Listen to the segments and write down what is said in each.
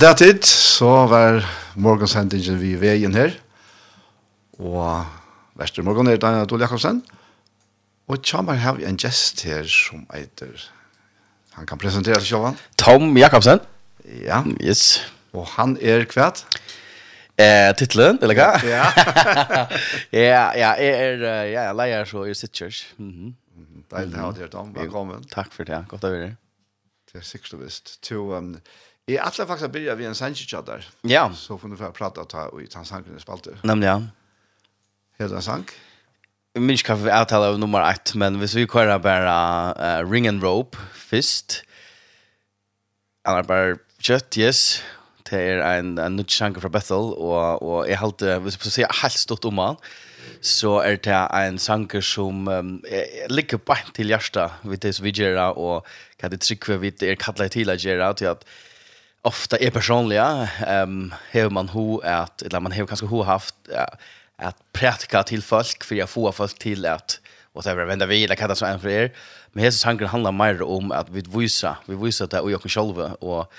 Og det tid så var morgensendingen vi veien her. Og verste morgen er Daniel Adol Jakobsen. Og tjammer har vi en gjest her som heter... Han kan presentere seg selv. Tom Jakobsen. Ja. Yes. Og han er kvært. Eh, titlen, eller hva? Ja. ja, ja, jeg er, ja, jeg leier så i Sitchers. Mm -hmm. Deilig å ha deg, Tom. Velkommen. Takk for det, godt å være. Det er sikkert du visst. To, um, Jeg er alltid faktisk begynner vi en sannsynskjatt der. Ja. Så får du få prate og ta en sang i spalter. Nemlig, ja. Hele en sang? Jeg minns ikke hva vi avtaler av nummer ett, men hvis vi kører bare uh, Ring and Rope først. eller bare kjøtt, yes. Det er en, en nytt sjanker fra Bethel, og, og jeg halte, hvis jeg sier helt stort om han, så er det en sanker som um, ligger bare til hjertet, vet det som vi gjør, og hva det trykker vi er kallet til å gjøre, til at ofta är personliga ehm hur man hur att eller man har kanske ho haft att praktika till folk för jag får folk till att whatever vända vi eller kalla så en för er. Men Jesus han handlar mer om att vi visar vi visar det och jag själva och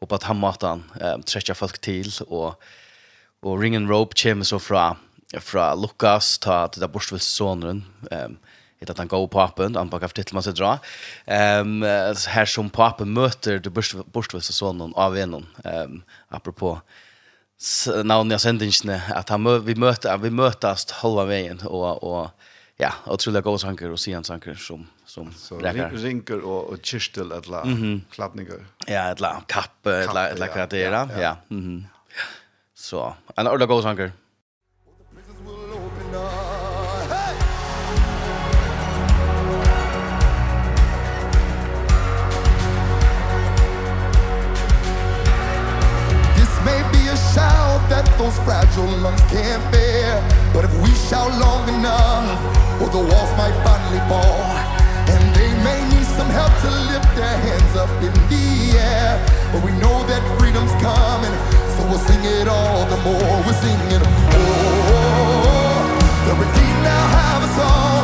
och på att han matan ehm träcka folk till och och ring and rope chim så fra fra Lukas ta till där borstvilssonen ehm heter han Go Papen, han bakar titel man dra. Ehm um, här som Papen möter du borstvis sonen av en ehm um, apropå när jag sände inte att han vi möter vi mötas halva vägen och och ja, otroliga gåsanker och sian sanker som som så rinker och och kistel att la mm -hmm. klappningar. Ja, att la kapp, att la att la kratera, ja. ja. Mhm. Mm så, en ordla gåsanker. that those fragile lungs can't bear. But if we shout long enough Or the walls might finally fall And they may need some help to lift their hands up in the air. But we know that freedom's coming So we'll sing it all the more. We're singing Oh, the redeemed now have a song.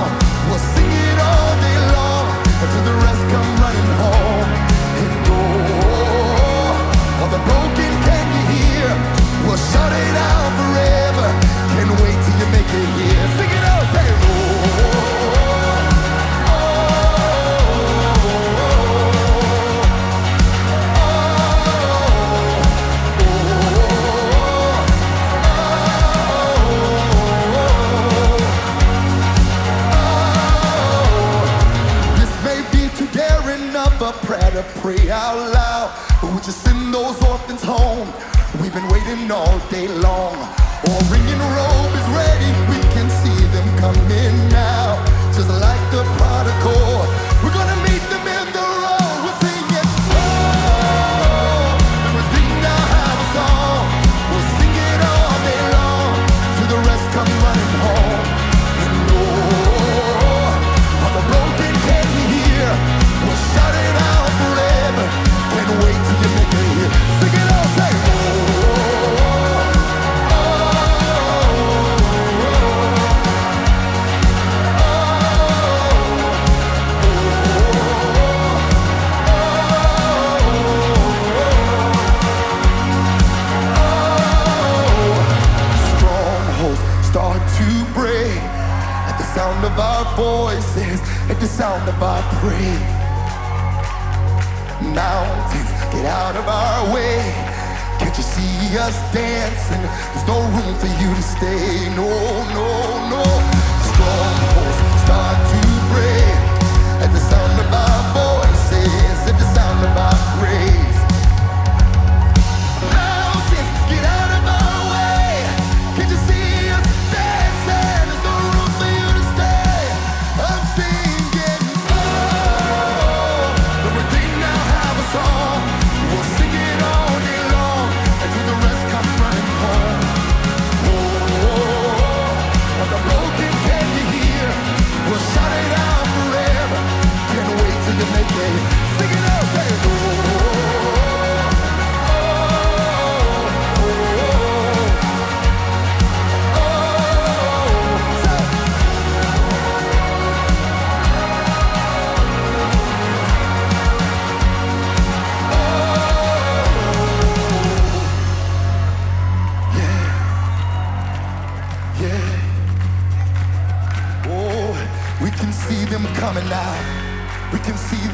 Sing it out, baby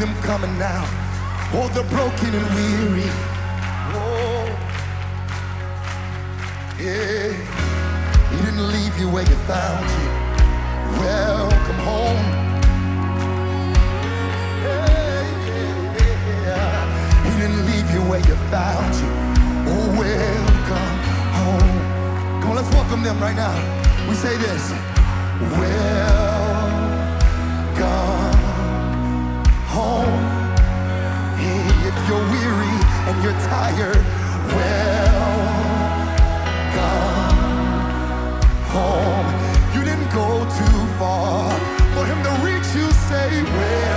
them coming now. Oh, the broken and weary. Oh Yeah. He didn't leave you where you found you. Welcome home. Yeah, yeah, yeah. He didn't leave you where you found you. Oh, welcome home. Come on, let's welcome them right now. We say this. Welcome you're weary and you're tired. Well come home. You didn't go too far for him to reach you say well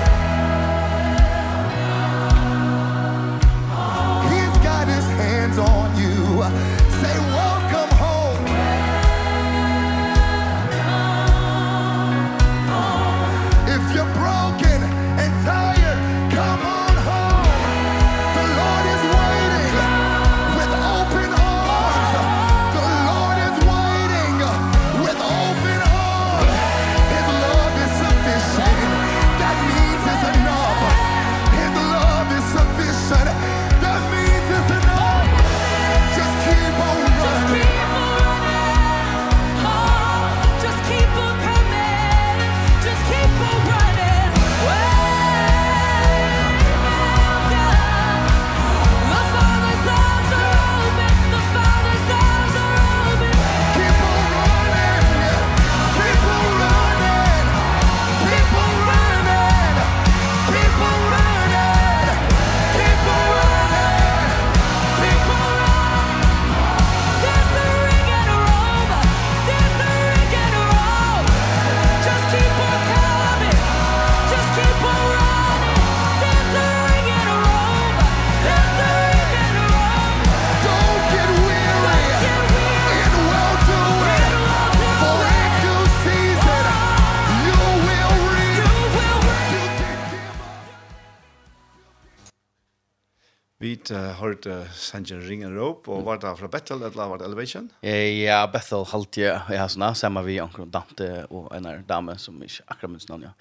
hørt uh, Sanjen Ring and Rope, og var det fra Bethel, eller var det Elevation? Ja, Bethel halte jeg, jeg har sånn, sammen vi anker Dante og en dame som ikke akkurat minst navn, ja.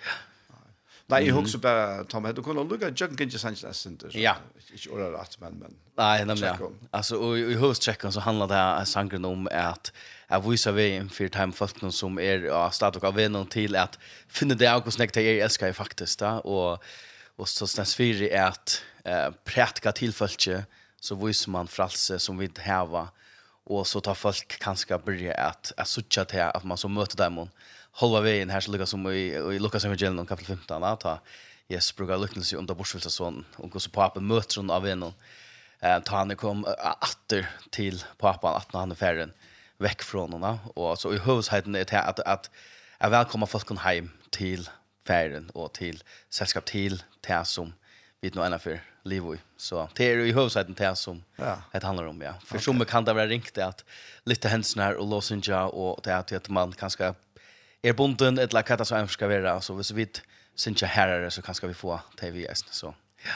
Nei, jeg husker bare, Tom, du kunne lukke Jørgen Gintje Sanchez Sinter. Ja. Ikke ordet rett, men, men... Nei, nemlig, ja. Altså, og i hovedstrekken så handler det av sangren om at jeg viser veien for folk som er av stadig av vennen til at finne det av hvordan jeg elsker jeg faktisk, da, og og så stens fyrir er at eh, prætka tilfølge så viser man fralse som vi inte häva och så tar folk kanske börja att att söka till att man så möter dem och halva vägen här så Lukas som i, i Lukas evangelium kapitel 15 att ta Jesus brukar lycknas ju under borsvilsa son och går så papen möter hon av en eh ta han kom åter till pappan att han är färden veck från honom och så i huvudsheiten är det att att är välkomna folk hem till färden och till sällskap till det som vi nu är för liv i. Så det är i huvudsaken det som ja. det handlar om. Ja. För okay. som kan det vara ringt att lite händelser och låsinja och det är att man kanske är bonden ett lakat som ens ska vara. Så hvis vi synja herrar så kanske vi få tv är så. Ja.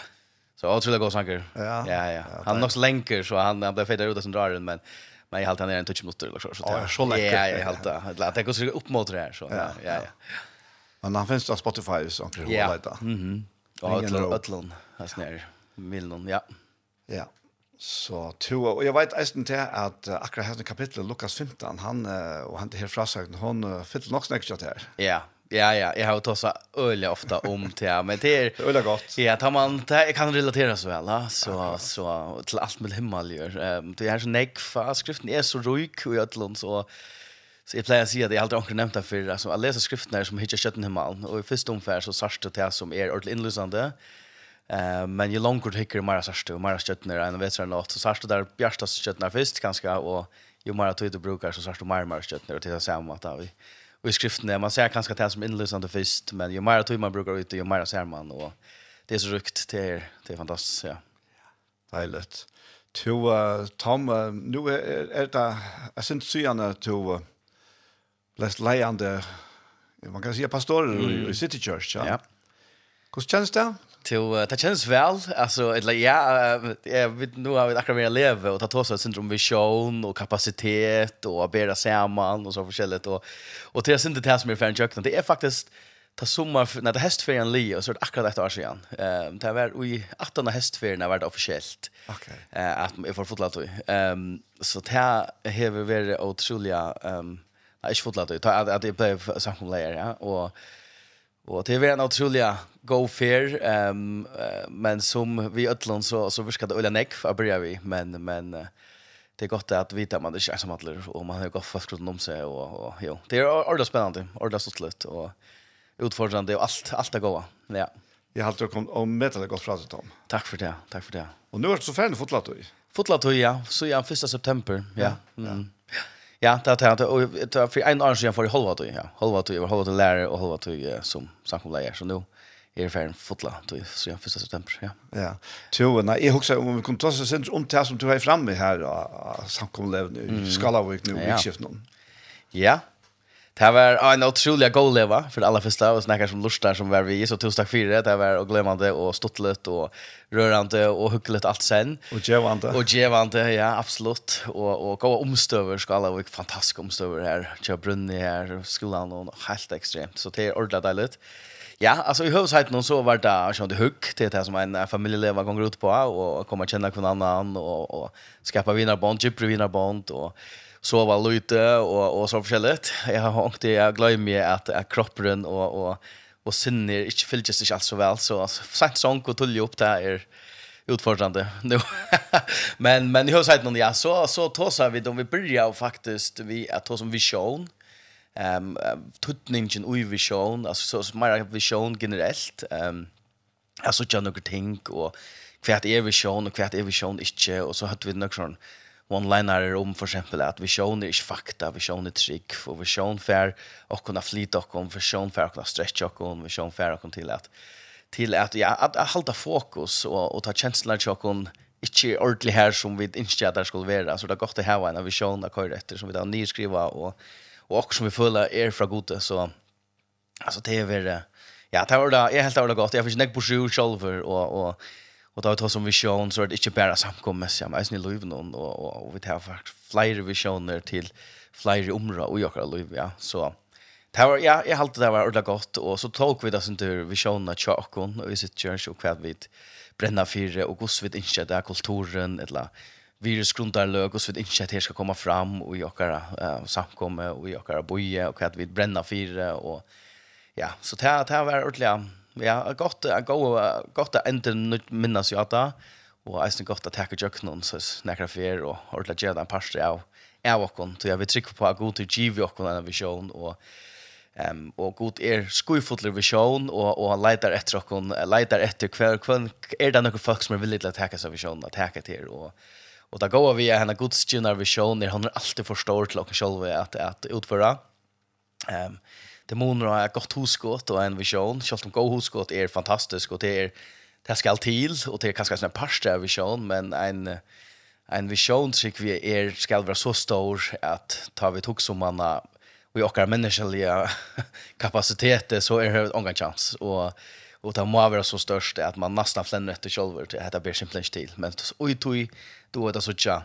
Så otroligt god det går saker. Ja, ja. ja. ja han är också länker så han, han blir fetare ut som drar drar men men jag har han är en touch mot eller så så det är så läckert. Ja, jag halt det. Det går så upp mot det här så. Ja, ja. ja. Men han finns på Spotify så kan du hålla det. Mhm. Ja, ötlon. Ötlon. Alltså när. Milnon, ja. Ja. Så to, og jeg vet eisen til at uh, akkurat her kapitlet, Lukas 15, han, uh, og han til her frasøkten, hun uh, fyller nok snakket her. Ja, ja, ja, jeg har jo tosset øyelig ofte om til her, men det er... Øyelig godt. Ja, tar man, det kan relatera så vel, så, ja, så til alt med himmel gjør. Um, det er så negfa, skriften er så røyk och gjødlund, så... Så jeg pleier å si at jeg aldri har nevnt det før, altså, jeg leser skriften her som hittar kjøtten himmel, og i første omfær så sørste det som er ordentlig innlysende, og Eh men ju långt hickar Mara Sarstö och Mara Stöttner en vet sen låt så Sarstö där Bjärstas Stöttner först kanske och ju mera tog det brukar så Sarstö Mara Mara Stöttner och till samma att vi och i skriften man ser kanske det som inlösande först men ju mera tog man brukar ut ju mera ser man och det är så rukt till är fantastiskt ja. Deiligt. To uh, Tom uh, nu är er, det jag syns syna to uh, läs lejande man kan säga pastorer i, i City Church ja. Ja. Hur känns det? Jo, det känns väl. Alltså, eller ja, jag vet nu har vi akkurat mer leve och ta tås ett syndrom vision och kapacitet och bära samman och så förskället och och det är inte det här som är fan en. Det är faktiskt ta sommar när det hästferien li och så är akkurat ett år sedan. Ehm det var i 18 hästferien har varit officiellt. Okej. Eh att jag får fotlat Ehm så det här har vi varit otroliga ehm jag har fotlat att att det blev samkomläger ja och och det var en otroliga go fair ehm um, uh, men som vi öllon så så viskade Ulla Neck för börjar vi men men uh, det är gott att vita man det känns som att och man har gått fast runt om sig och och jo det är ordentligt spännande ordentligt så slut och utfordrande och allt allt är goda ja Jag har alltid kommit om med det gott fraset Tom. Tack för det. Tack för det. Och nu är det så färdigt fotlat du. Fotlat du ja, så ja 1 september. Ja. Ja. Mm. Ja, det har jag och för en annan sedan för halva då ja. Halva då, halva då lärare och halva då som samkomläger så nu er ferdig fotla, du, så ja, 1. september, ja. Ja, jo, nei, jeg husker om vi kunne ta oss om det som du har framme her, samkomlevene i Skalavik, nu, i Vikskiften. Ja, det var en utrolig god leva, for det aller første, og snakker som lustar som var vi, så tusen takk for det, det var glemmande og stottlet og rörande og hyggelig alt sen. Og djevande. Og djevande, ja, absolutt. Og, og gode omstøver, Skalavik, fantastiske omstøver her, kjøp brunni her, skolan, og helt ekstremt, så det er ordentlig deilig. Ja Ja, alltså i huvudet någon så var det sånt hugg till det som en familjelever gånger ut på och komma känna någon annan och och skapa vinnarbond, gypre vinnarbond och sova lite och och så förskället. Jag har hängt det jag glömmer att att kroppen och och och synner inte fylls sig alls så väl så alltså sent sånk och tulla upp där är utfordrande nu. men men i huvudet någon ja så så tar vi då vi börjar faktiskt vi att ta som vision ehm um, tutningen ui vision alltså så så mer vision generellt ehm um, alltså jag några ting och kvärt är vision och kvärt är vision inte och så hade vi några sån one liner om för exempel att vision är inte fakta vision är trick för vision fair och kunna flyta och om vision fair kunna stretcha och om vision fair och till att till att ja att, att hålla fokus och och ta känslan och kon inte ordentligt här som vi inte där skulle vara så det är gott att ha en vision att köra efter som vi då nyskriva och och också som vi fulla er från gode så alltså det är väl ja det var det är helt ordentligt gott. Jag fick näck på sju själver och och och då tar som vision så är det inte bara samkommer så jag är löven och och och vi tar faktiskt flera visioner till flera områden och jag kallar löv ja. Så Det var, ja, jag halte det var ordentlig godt, og så tog vi det sin tur visjonen av tjokken, og vi sitter kjørs, og hva vi brenner fire, og hvordan vi ikke er kulturen, eller virusgrundarlög och så vet inte att det ska komma fram och i åkara uh, samkomme och i åkara boje och att vi bränna fyra och ja, så det här, det här var ordentligt ja, gott, gott, gott att inte minnas jag det og är godt at hekka jøknun, så nekra fyr, och ordentligt göra en parstri av av okkon, så jag vill trycka på att gå till giv okkon en och Ehm um, och god er skuifotler visjon, och och leitar etter och leitar efter kvar kvar är det några folk som är villiga att ta sig seg visjon, at hekka till och Och där går vi henne Guds vision visioner. Han har alltid förstått till och själv att, att utföra. Um, demoner har ett gott husgått och en vision. Självt om god husgått är fantastiskt och det är det ska till och det är kanske en parste vision men en en vision tycker vi är ska vara så stor att tar vi tog som manna vi åker mänskliga kapaciteter så är det ingen chans och och det må vara så störst att man nästan flänner efter själva det heter blir simpelt till men oj tog då är det så tja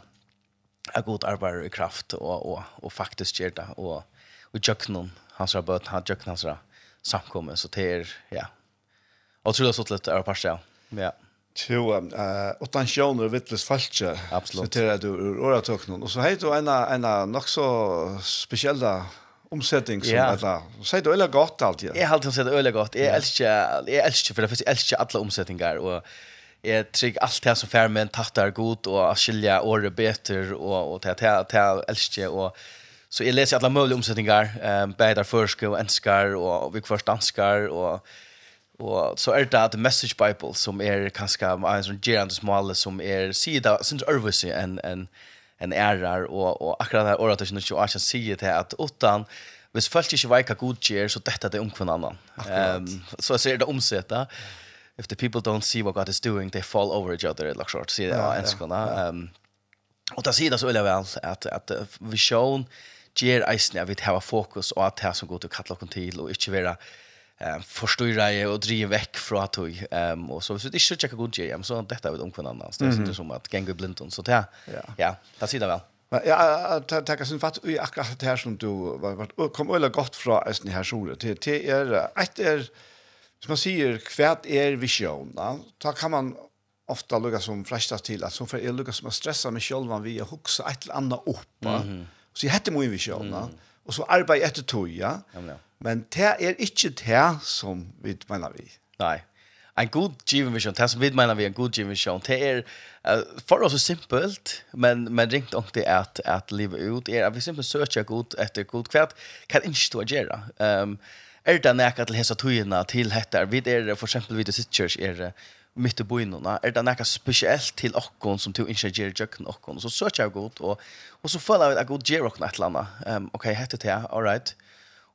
är god arbete i kraft och och och faktiskt ger det och och jöknon hans rabatt han jöknon hans ra samkommer så till ja. Och tror det så lite är passa. Ja. Jo, eh utan sjónu vittles falske. Absolut. Så det du ur någon Och så heter då en en nog så speciella omsetning som yeah. alla. Så det är gott alltid. Jag har alltid sett det är gott. Jag älskar jag älskar för det finns älskar alla omsättningar och jag trygg allt det som fär men tattar god och att skilja åre beter och och att att det älskar och så jag läser alla möjliga omsättningar ehm bättre förska och enskar och vi först danskar och och så är det att message bible som är kanske en sån gerande smal som är sida syns örvisi en en en ärar och och akkurat det året som jag kan se det att utan hvis folk ikke vet hva god gjør, så dette er det om hver annan. Um, så, ser det omsetta if the people don't see what God is doing, they fall over each other, like short, sier det av enskene. Og da sier det så veldig vel at, at visjon gjør eisen at vi har fokus og at det som går til å kalle oss til, og ikke være um, forstyrre og drive vekk fra tog. Um, og så hvis vi ikke tjekker god gjør, så dette er vi om Så Det er som at ganger blindon. Så det, ja, det sier det vel. Men ja, det er sin fatt i akkurat det her som du var, var, kom øyla godt fra eisen i her solen. Det er, et er, Så man sier hva er visjon, da, da kan man ofta lukka som flesta til at som för er lukka som att stressa mig själv vi via huxa ett eller annet opp, Mm -hmm. Så jeg heter min vi själv mm -hmm. och så arbeta efter toja. Ja, ja. Men det är inte det som vi mener vi. Nej. En god given vision, det som vi mener vi en god given vision, det är uh, for oss så simpelt, men, men ringt om det att, att leva ut, är at vi simpelt søker god efter god kvart, kan inte stå att göra. Um, er det nekka til hesa tøyina til hettar? Vi er for eksempel vid sitt Church er mitt i boinuna. Er det nekka spesielt til okkon som to initiaterer jøkken okkon? Så søker jeg god, og, og så føler jeg at god godt gjør okkon et eller annet. Um, ok, hette til all right.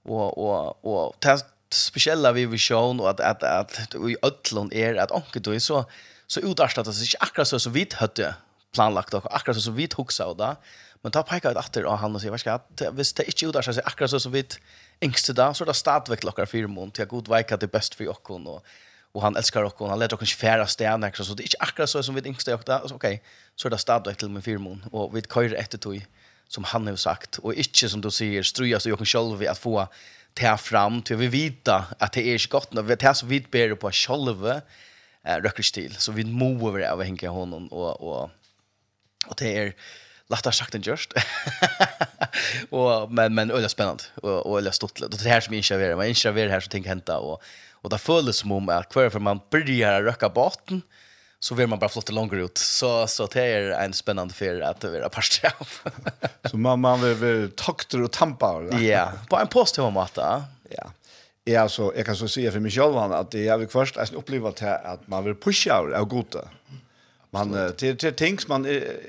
Og, og, og det spesiella vi vi sjån, og at, at, at, at i ødlån er at onke du, så, så att det seg akkurat så som vi hade planlagt og akkurat så som vi hugsa og da. Men ta peka ut etter av han og sier, hva skal jeg, hvis det ikke utarstad seg akkurat så som vi yngste da, så er det stadigvæk klokker fire måneder, til jeg god vei at det er best for jokken, og, og han elskar jokken, han leder jokken ikke færre så det er ikke akkurat så som vi yngste jokken da, så ok, så er det stadigvæk til med fire mån, og vi kör etter tog, som han har sagt, og ikke som du sier, strujas og jokken kan ved at få ta fram, til vi vita at det er ikke godt, når vi tar så vidt bedre på selv, eh, røkker stil, så vi må över det av honom, og, og, og det er, lättare sagt än gjort. och men men öliga spännande och och öliga stort. Det här som inte är men inte är här så tänker hända och och det följs som om att kvar för man börjar röka botten så vill man bara flotta längre ut. Så så det är en spännande för att vara pastor. så man man vill takter och tampar. Ja, på en post hemma matta. Ja. Ja, så jag kan så säga för mig själv att jag vill först att uppleva att man vill pusha av gode. Man det det tänks man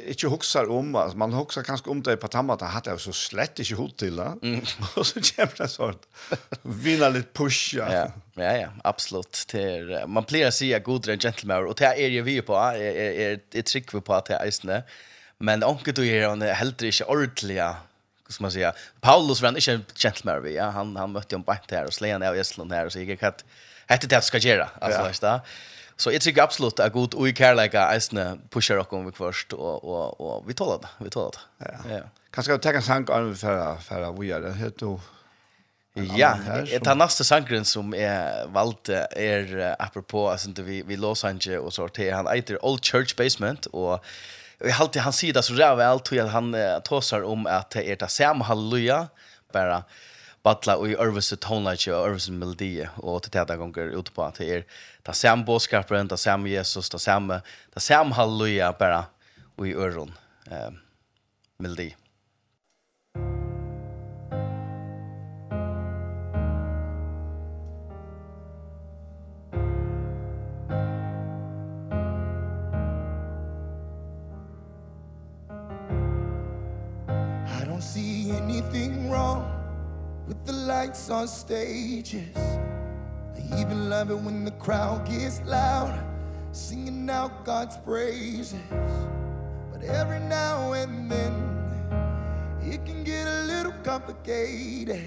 inte huxar om alltså man huxar kanske om det på tammat har det så slett inte hot till det. Och så jävla sånt. Vinna lite push. Ja, ja, ja, absolut. Det man plejer sig god gentleman och det är ju vi på är är trick vi på att det är Men onkel du är han helt inte ordliga som man säger. Paulus var inte en gentleman vi. Ja, han han mötte ju en bant här och slänga ner i Estland här och så gick det att hette det ska göra alltså, ja. Så jeg tycker absolutt at god ui i kärleka äsna pushar och vi först och och och vi talar det. Vi talar det. Ja. ja. Kanske jag tenker en sank an för för vi är det heter Ja, det är nästa sangren som är valt är apropå alltså inte vi vi Los Angeles och så till han heter Old Church Basement och Jag har alltid han sida så där väl tror jag han eh, tåsar om att det är det sam halleluja bara battla i Örvese tonleitje og Örvese melodie og til tæta gonger ut på at det er ta sam boskapen, ta sam Jesus, ta sam ta sam halleluja bara i Örron eh melodi. stages. I even love it when the crowd gets loud Singing out God's praises. But every now and then It can get a little complicated.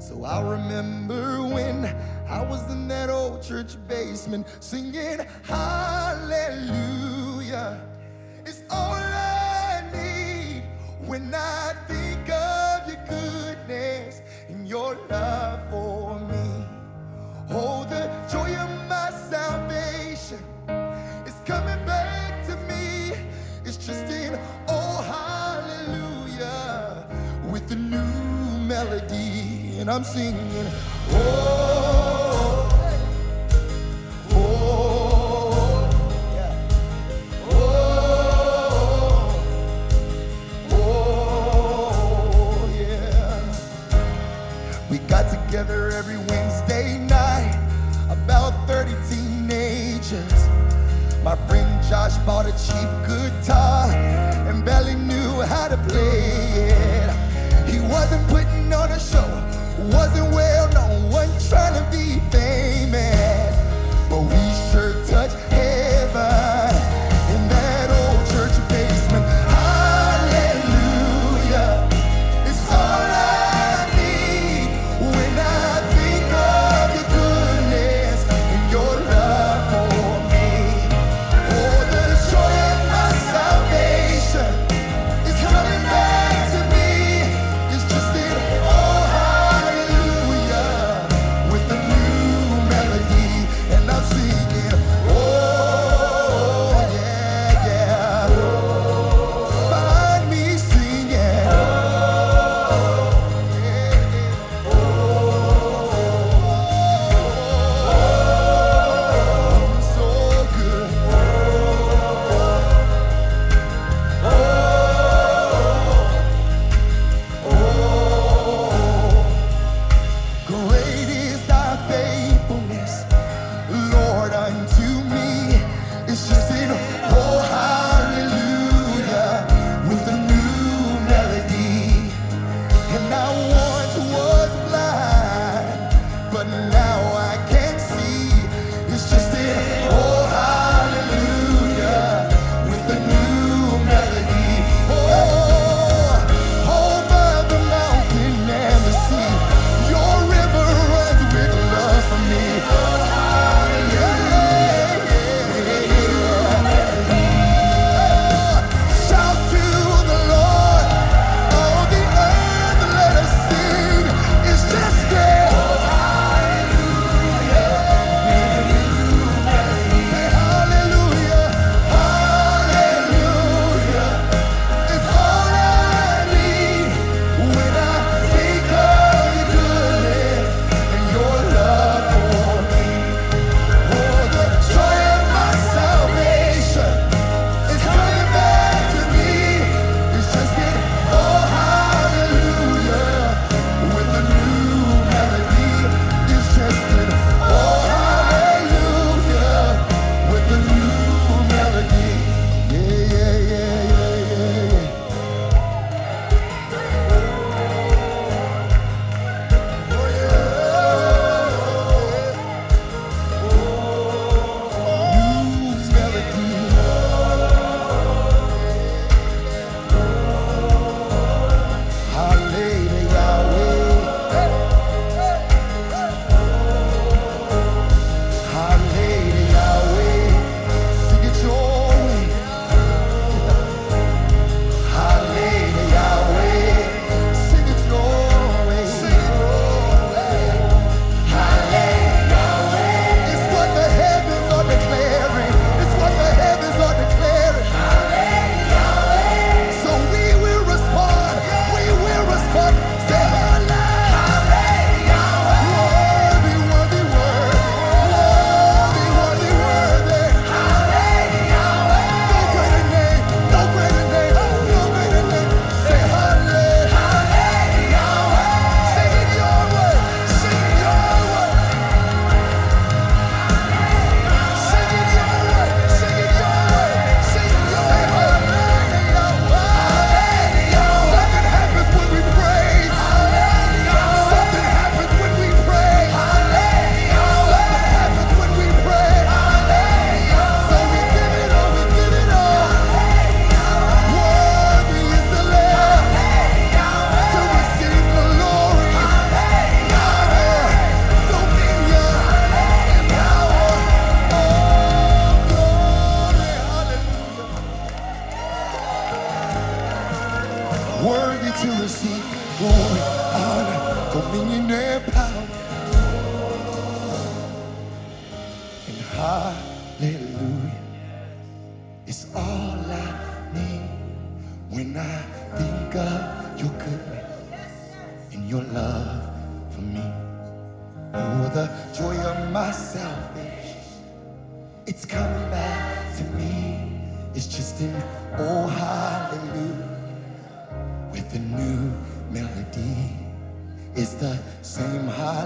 So I remember when I was in that old church basement Singing hallelujah. It's all I need when I your love for me. Oh, the joy of my salvation. Is coming back to me. It's just in oh hallelujah. With the new melody And I'm singing Oh. bought a cheap guitar and barely knew how to play it. He wasn't putting on a show wasn't wearing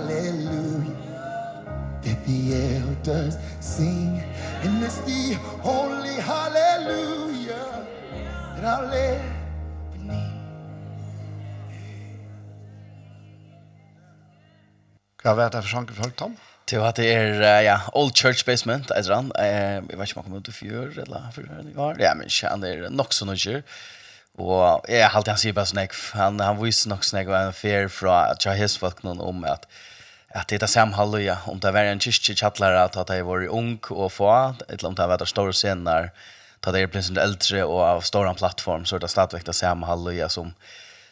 hallelujah that the elders sing and it's the holy hallelujah that I'll live beneath Hva var det for sjanker for Tom? om? Det var at det er, ja, Old Church Basement, etter han. Jeg vet ikke om han kom ut i fjør, eller før det var. Ja, men ikke, han er nok så nødgjør. Och jeg har alltid han säger bara snack han han visste nog snack och en fer fra att jag his folk någon om att att det är samme halleluja om det var en kyrkje chatlar att att det var ung och få ett det av att stora scener ta det er plötsligt äldre och av stora plattform så det stadigvæk det samme halleluja som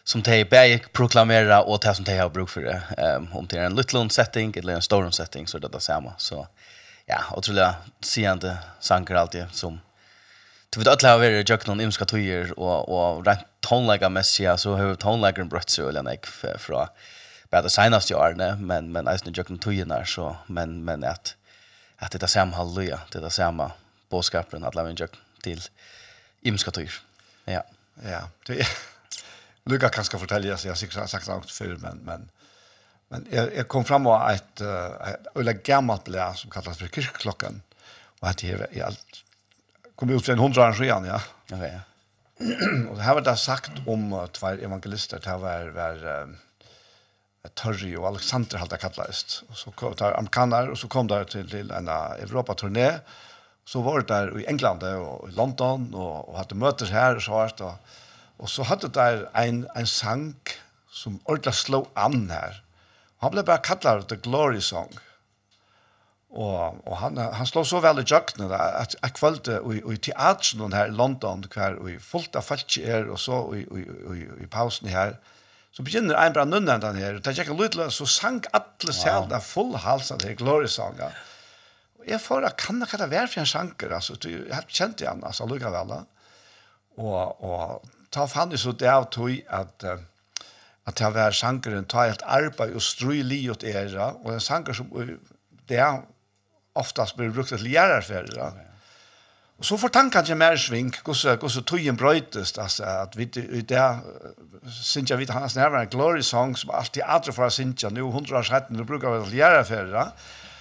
som de bäg proklamera och det som de har bruk för det. Um, om det är en liten setting eller en stor setting så är det detsamma. Så ja, och tror jag ser inte alltid som Du vet alla har varit jag någon imska tojer och och rent tonlägga messia så har tonläggaren brött så eller nej från bara det senaste året men men alltså jag någon tojer så men men att att det är samma halleluja det är samma boskapen att lämna jag till imska tojer. Ja. Ja, det är Luka kan ska fortälja sig, jag har sagt sagt för men men men jag, jag kom fram och ett eller gammalt blä som kallas för kyrkklockan och att det är allt kom ut för en hundra år sedan, ja. Okej, ja. Och det här var det sagt om uh, två evangelister, det här var, var uh, Törri och Alexander hade kallades. Och så kom det amerikaner och så kom det till, till en Europa-turné. Så var det där i England och i London och, och hade möter här och så här. Och, och så hade det en, en sang som ordentligt slog an här. Han blev bara kallad The Glory Song. Mm Og, og han, han slår så veldig i jøkkene da, at jeg kvalte i, i teateren her i London, hver og fullt av folk er, og så i, i, i, i pausen her, så begynner en bra nunnen den her, og det er ikke lydelig, så sang alle selv wow. full hals av det her glorisangen. Og jeg får, kan det være for en sjanker, altså, du, jeg kjente igjen, altså, lukket vel da. Og, og ta fann jeg så det av tog at, uh, at det var sjankeren, ta helt arbeid og strøy livet era, og en sjanker som, det er, oftast blir brukt til gjerarferd. Ja. Og så får tankene ikke mer sving, hvordan, hvordan tøyen brøytes, altså, at vi, i det, synes jeg vidt hans nærmere en glory song, som alltid andre å synes jeg, nå hundre år siden, vi bruker vel gjerarferd. Ja.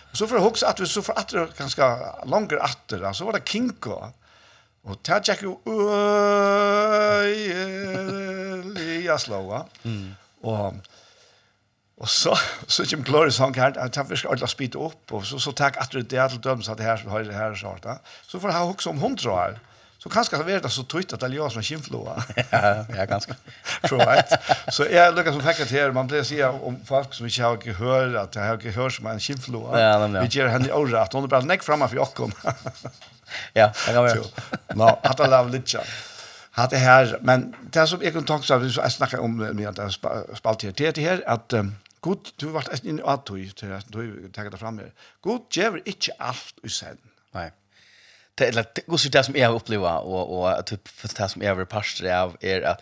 Og så får jeg huske at vi så får atre, ganske langer atter, ja. så var det Kinko, og det er jo øyelig, Elias Loa, og Og så, så kommer Glory Song her, han tar først alle spytet opp, og så, så takk at det er til døm, så det her, har det her, sånn, da. Så får han også om hundra her. Så kanskje det være det så tøyt at det er jeg som er kjimflåa. ja, kanskje. right. Så jeg lukker som fikk her, man pleier å si om folk som ikke har ikke hørt, at jeg har ikke hørt som en kjimflåa. Ja, nemlig. ja. Vi gjør henne i året, at hun er bare nekk fremme for jokken. ja, det kan være. Nå, at det er litt ja. hatt det her, men det som jeg kan tanke seg, hvis jeg snakker om det, det er spalt her, det er det her at um, Gud, du vart eisen inn i atoi, til at du tenker det fram her. Gud gjever ikke alt i sen. Nej. Det är det går så det som jag upplever och och typ för det som jag har vært parster av, är att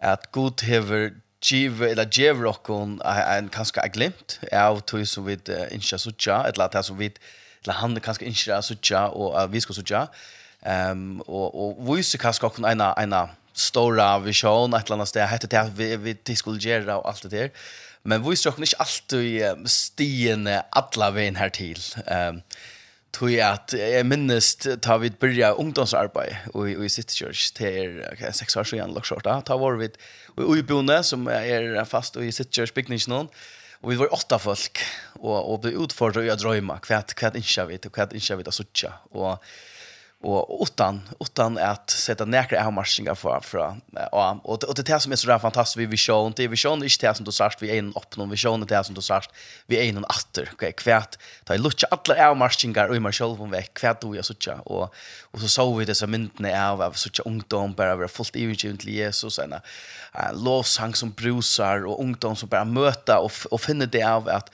att Gud hever giv eller giv rockon en kanske a glimt av to som vid inte sucha eller att som vid eller han kanske inte sucha och vi ska sucha. ehm och och vi ska kanske också en en stora vision ett annat där heter det vi vi skulle göra och allt det där Men vi stråk ikke alltid stien alla veien her til. Um, Tui at jeg minnes ta vi börja ungdomsarbeid og i City Church til okay, seks år siden lokskjorta. Ta var vi i Uibone som er fast i City Church bygningen noen. Og vi var åtta folk og, og ble utfordret i å drøyma hva, hva innskja vi til, hva innskja vi til å suttja. Og och utan utan att sätta näkra avmarsningar för för ja och och det är som är så där fantastiskt vi vision. Det vision är det som du sagt vi är en öppen vision det är som du sagt vi är en åter okej kvärt ta lucka alla avmarsningar och i mig själv om veck kvärt du jag såcha och och så såg vi det så myntne av av såcha ungdom bara vara fullt i till Jesus en lovsang som brusar och ungdom som bara möta och och finna det av att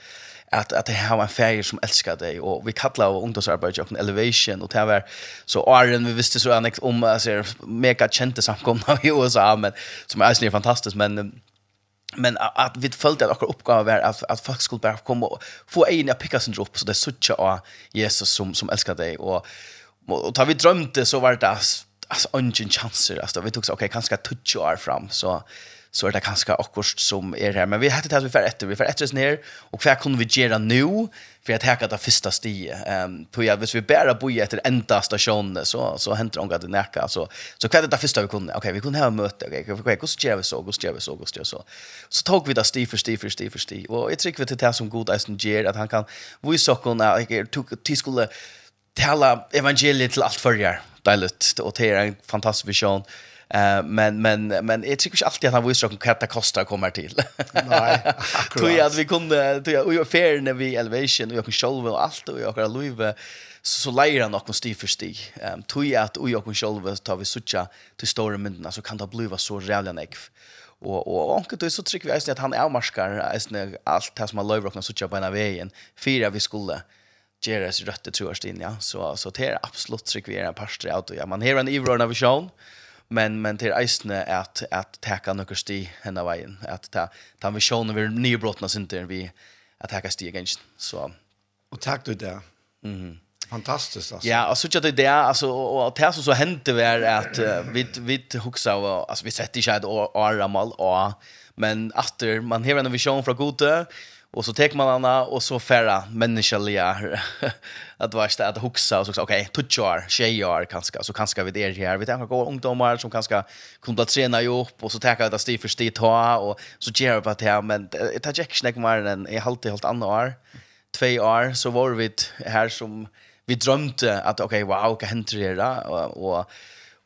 att att det har en färger som älskar dig och vi kallar av ungdomsarbete och elevation och det var så Aaron vi visste så annat om alltså mega kända samkomna i USA men som är ju fantastiskt men men att vi följde att vår uppgåva var att att folk skulle bara komma och få en att picka sin drop så det sucha av Jesus som som älskar dig och och tar vi drömte så var det alltså ungen chanser alltså vi tog så okej okay, kanske touch år fram? Så så är det kanske akkurat som är här. Men vi hade det att vi får efter vi får ett ner och vad kunde vi göra nu för att häcka det första stige. Ehm um, på ja, hvis vi bara bo i efter enda station så så händer det att näka så så vad det första vi kunde. Okej, vi kunde ha möte. Okej, okay, okej, okay, hur vi så, hur gör vi så, hur vi så. Så tog vi det stig för stig för stig för stig. Och jag tycker vi till det som god eisen som ger att han kan vi så kunde jag tog till skulle tala evangeliet till allt förjar. Deiligt. Och det är en fantastisk vision. Eh men men men jag tycker inte alltid att han visste hur mycket det kostar kommer till. Nej. Tror jag att vi kunde tror jag och fair när vi elevation och jag kan själva och allt och jag kan leva så så lejer han någon stig för stig. Ehm tror jag att och jag kan själva vi sucha till stora mynden så kan det bliva så jävla näck. Och och anket då så tryck vi att han är marskar är allt det som har lever och sucha på ena vägen. Fyra vi skulle Jeres rötte tror jag in ja så så det är absolut tryck vi är en pastor out och ja man har en Ivor vision men men till eisne att att täcka några sti hända vägen att ta ta vi sjön över nybrottna synte vi att täcka sti igen så och tack du där mhm. Fantastiskt alltså. Ja, alltså så tjata det alltså och det som så hände var att vi vi huxar och alltså vi sätter inte ett år och men efter man har en vision från Gode Och så tek man andra och så färra människoliga att vara att huxa och så okej okay, touchar tjejer kanske så kanske vi det här vi tänker gå ungdomar som kanske kunde träna ju upp och så tar jag det stig för stig ta och så ger jag på det här men det tar jag inte mer än i halt helt andra år. Två år så var vi här som vi drömte att okej okay, wow kan hända det och, och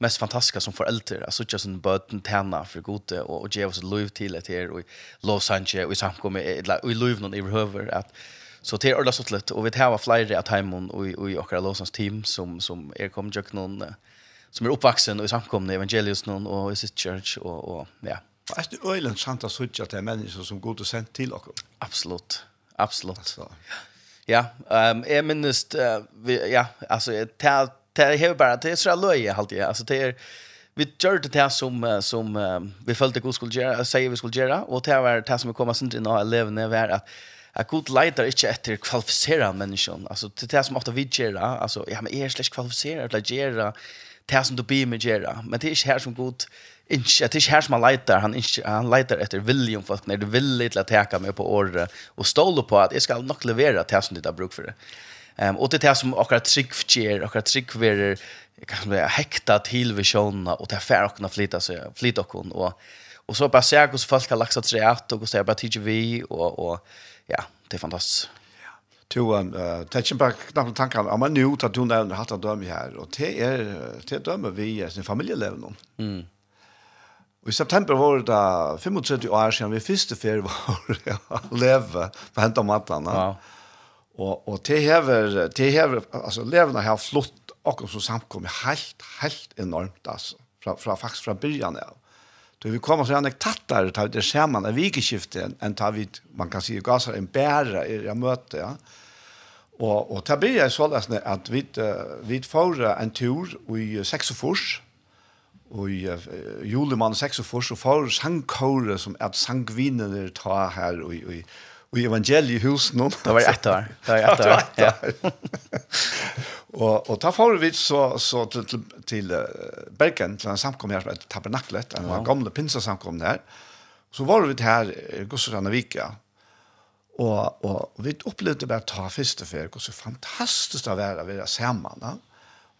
mest fantastiska som föräldrar alltså just en button tärna för gode och och ge oss lov till det här och Los Angeles och samkom med och lov någon i behöver att så till alla så lätt och vi har flera att hemon och och och alla Losans team som som är kom jag någon som är uppvuxen och i samkomne evangelius någon och i sitt church och och ja fast det är ju en till människor som går och sent till och Absolut. Absolut. Alltså. Ja, ehm um, jag minns uh, vi, ja, alltså jag det är ju bara det är så löje alltid. Alltså det är vi gör det här som som vi följde god skulle göra, säger vi skulle göra och det var det som vi kommer sen in och när är att Jag god leitar inte efter kvalificerade människan. Alltså det är som ofta vi gör. Alltså, ja, men är slags kvalificerad eller gör det som du blir med gör. Men det är inte här som god inte det är här som han letar han inte han letar efter viljan folk när det vill lite att täcka mig på året och ståla på att jag ska nog leverera det som det har bruk för det. Ehm och det är det som akkurat trick ger, akkurat trick ver kan säga hekta till visionerna och det fär och flytta så flytta kon och och så bara se hur folk har laxat sig ut och så bara titta vi och och ja, det är fantastiskt. To um uh, touching back knappt tankar om man nu att hon har haft att döma här och det är det dömer vi i sin familjelev Mm. Och i september var det 35 år sedan vi första ferie var leva leve på hämta matlene. Ja. Och och det här det här alltså leverna har flott och så samkom helt helt enormt alltså från från faktiskt från början av. Då vi kommer så en tattar tar det skärman en vikeskifte en tar vi man kan se gasar en bära i jag möte ja. Och och tar blir så alltså att vi vi får en tur i Saxofors og i uh, julemann 46 og får sangkåre som er sangvinner tar her og, og, i evangeliehusen. Det var ett år. Det var ett år, ja. och, och da får vi så, så till, till, till Bergen, till en samkomst her som heter Tabernaklet, en ja. gamle pinsasamkomst her. Så var vi här i Gustavsson Vika. Och, och vi upplevde bara ta første för hur så fantastiskt det var att vara sammen. Ja?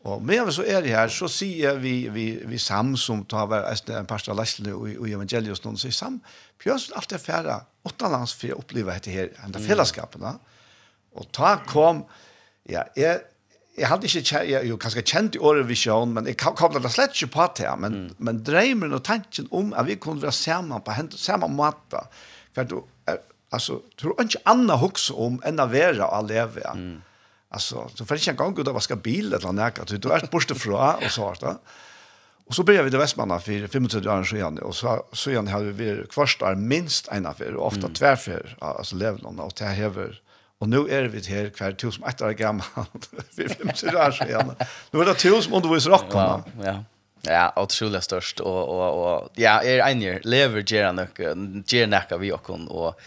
Og med så er det her, så sier vi, vi, vi sam som tar hver en parst av lærsene og, og evangelius noen, så sam, Pjøs alt er færre, åtta lands for å oppleve dette her, enda fellesskapene. Og ta kom, ja, jeg, jeg hadde ikke kjent, jeg jo kanskje kjent i året visjon, men jeg kom det slett ikke på til, men, mm. men dreimen og tanken om at vi kunne være sammen på samme måte, for du, er, altså, tror ikke annet hokse om enn å være og leve. Mm Alltså så för det känns gång ut och vaska bil eller något så du är borste fra och så där. Och så började vi det Västmanna för 25 år sedan och så så igen hade vi kvarstar minst en affär och ofta mm. tvärfär alltså levlon och det häver och nu är vi här kvar tusen ett år gammalt för 25 år sedan. Nu är det till och du rock Ja. ja. Ja, otroligt störst och och och ja, är en year lever ger nacka vi och och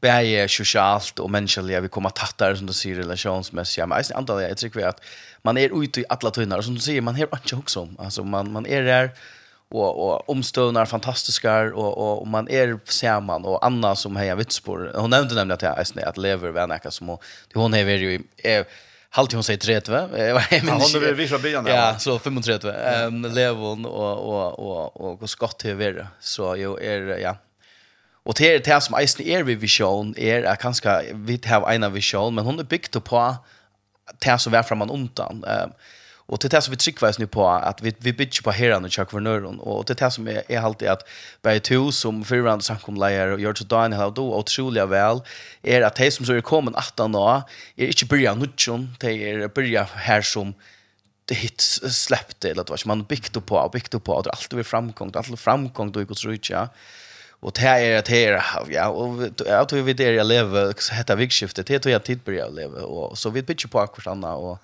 bäge socialt och mänskliga vi kommer tattare som du säger relationsmässigt men alltså antar jag tycker vi att man är ute i alla tunnar som du säger man har inte också alltså man man är där och och omstönar fantastiska och och, och man är samman och Anna som hejar Vitsborg hon nämnde nämligen att jag är att lever vänner som och hon är ju är Halt hon säger 30. Eh vad men hon vill vi från början. Ja, så 35. Ehm Levon och och och och Scott Hever. Så jo är ja, Och det är det som eisen är vi vision är att kanske vi har en vision men hon är byggt på det som var framan undan. Ehm och det är det som vi tryckvis nu på att vi vi bygger på herran och chakvernören och det är det som är, är alltid att Berg to som förrande samkomlägare och gör så dagen här då otroligt väl är att de som så är kommen 18 år är inte börja nutchen det är börja här som det hit släppte eller att vad man byggt på och byggt på och allt över framgång allt framgång då i Guds rike Och det här är att här, ja, och jag tror vi där jag lever, detta vikskiftet, det tror jag tid börjar jag leva. Och, så vi pitcher på akkurat andra och,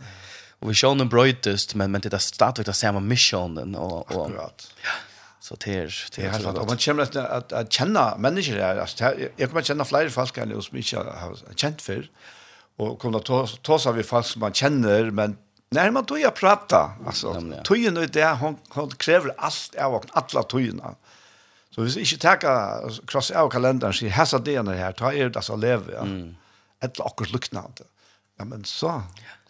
och vi kör en bröjtest, men, men det är stadigt att samma missionen. Och, och, akkurat. Ja. Så det är det är helt och man känner att att, att känna människor där alltså jag kommer känna flera folk än oss mycket har känt för och kommer ta ta så vi folk som man känner men när man tog jag prata alltså tog ju det hon, hon kräver allt jag och alla togna Så hvis vi ikke tenker kross av kalenderen, sier hessa dene her, ta er det så lever, ja. Mm. Et eller akkurat luknande. Ja, men så,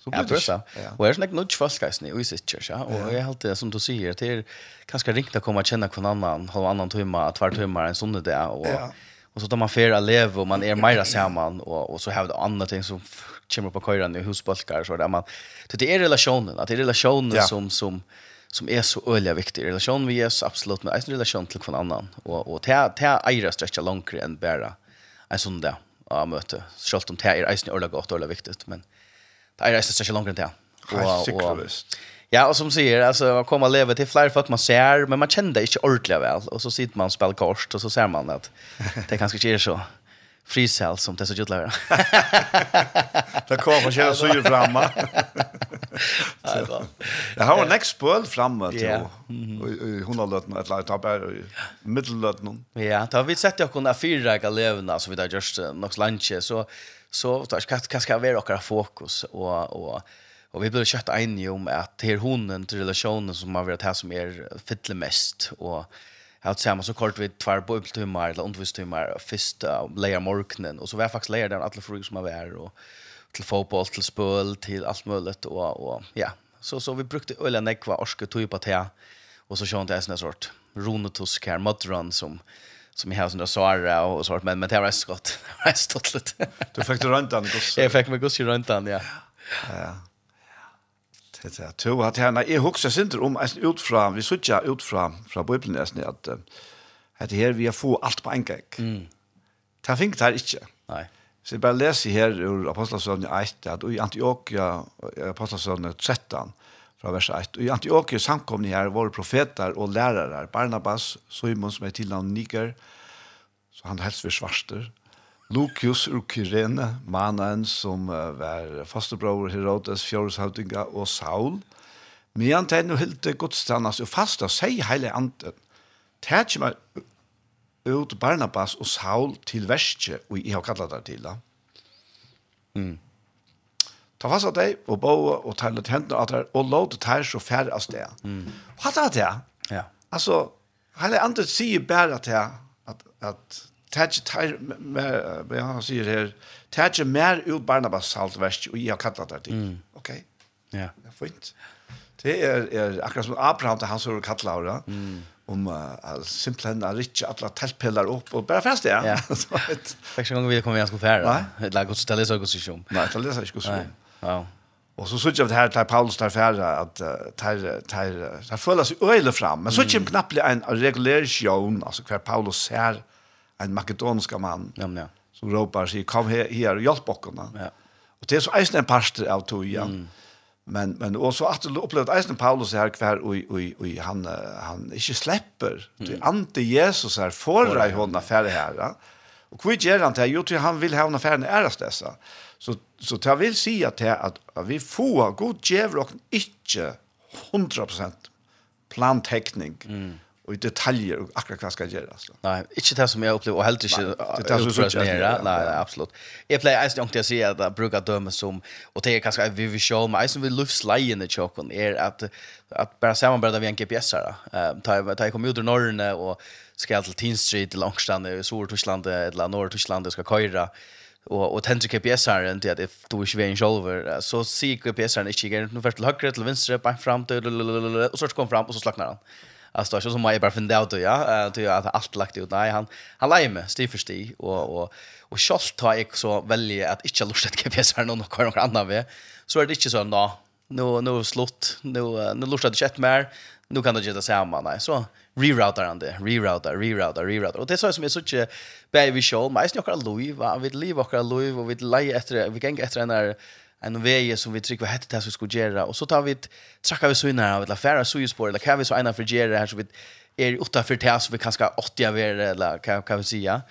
så blir det ikke. Ja. Og jeg er snakker nødt i i ja. Og jeg er alltid, som du sier, det er ganske ringt å komme og kjenne hver annan, halv annan timme, tvær timme, en sånn det, og... Ja. Och så tar man färra lev och man är mera samman och och så har det andra ting som kommer på köran i husbalkar så där man det är relationen att det är relationen ja. som som som är så öliga viktig. Relation vi är så absolut med en relation till någon annan och och te te är stretcha längre än bara en sån där ja möte självt om det är eisen öliga gott öliga viktigt men det är eisen stretcha längre än det. Och och Ja, och som säger alltså man kommer leva till fler folk man ser men man känner det inte ordentligt väl och så sitter man och spelar kort och så ser man att det kanske inte är så frisel som det så gjort lära. Det kommer köra så ju framma. Jag har en next ball framme till i hundalöten ett light up här i mittellöten. Ja, då har vi sett jag kunna fyra galevna så vi där just något lunch så så tar skatt kan ska vara våra fokus och och Och vi blev kött eniga om att det är honen till relationen som har varit här som är fyller mest. Och att säga man så kort vid tvär på upptimmar eller undervisningstimmar första lejer morgonen och så var jag faktiskt lejer den alla frågor som var och till fotboll till spel till allt möjligt och och ja så så vi brukte öla nekva orske tog på te och så sjönte jag såna sort ronotusk här mudrun som som i husen där Sara och sort men men det var skott. Det var stått lite. Du fick du runt den gosse. Jag fick mig gosse runt den, ja. Ja. Det er to at när jag huxar sinter om ut fra, vi sutja ut från bibeln är nesten, att det här vi har få allt på en gång. Mm. Det fink det inte. Nej. Så jeg bare leser her ur Apostelsøvnet 1, at i Antioquia, Apostelsøvnet 13, fra vers 1. I Antioquia samkomne her var profeter og lærere, Barnabas, Simon som er namn Niger, så han helst för svarster, Lucius ur Kyrene, mannen som var fastebror Herodes, fjordshautinga og Saul. Men han tegn og helt godstannas og fasta seg hele anden. Tætje meg ut Barnabas og Saul til verste, og jeg har kallat det til da. Mm. Ta fast av deg, og bo og ta litt hendene av deg, og lov til tær så færre av sted. Mm. Hva er det? Ja. Altså, hele andre sier bare til at, at Tætje tær, han sier her, tætje mer ut Barnabas salt verst, og jeg har kattet det til. Ok? Ja. Det er fint. Det er, er akkurat som Abraham til han som er kattet Laura, mm. om uh, simpelthen å rikke alle teltpiller opp, og bare fest det, ja. Fikk ikke en gang vi kommer igjen skulle fære. Nei. Det er godt stille seg hos ikke om. Nei, det er ikke hos om. Ja. Og så sier jeg det her til Paulus der fære, at der føler seg øyelig fram, men så er det knappelig en regulær sjøen, altså hver Paulus ser, en makedonsk mann ja, ja. som ropar sig kom her, her hjälp bockarna. Ja. Och det är så eisen en pastor av tog ja. Mm. Men men och så att du upplevt eisen Paulus här kvar och och och han han inte släpper. Mm. Det ante Jesus här förra i honom färre här. Ja. Och kvit ger han till jo till han vill ha en affär när dessa. Så så tar vill säga till att vi får god ger inte 100% plantäckning. Mm och i detaljer och akkurat vad ska göras. Nej, inte det som jag upplever och helt inte det där som så nära. Nej, absolut. Jag play ice don't jag ser att brukar döma som och det är kanske vi vill show mig som vill lyfts lejen i chocken är att att bara samarbeta via en GPS här. Ehm ta ta ut norr och ska till Teen Street i Långstrand i Sør-Tyskland eller Norr-Tyskland ska köra och och tänder GPS-aren till att if du är vid en själver så ser GPS-aren inte igen nu först till höger till vänster på fram till och så kommer fram och så slacknar han. Alltså det är så som jag bara funderar ut ja, att jag att allt lagt ut. Nej, han han lägger mig stig för stig och och och schalt tar jag så välja att inte lust att GPS är någon och någon annan vi. Så är det inte så då. Nu nu slott, nu nu lust att chat mer. Nu kan du ju det samma nej. Så rerouter han det, rerouter rerouter rerouter Och det så som är så inte baby show, men jag snackar Louis, va, vi lever och Louis och vi lejer efter vi gäng efter den där en väg som vi trycker heter det som vi skulle göra. Och så tar vi ett, trackar vi så in här, eller färra så ju spår, eller kan vi så ena för göra här så vi är åtta för det så vi kanske har åtta av er, eller kan, kan vi säga.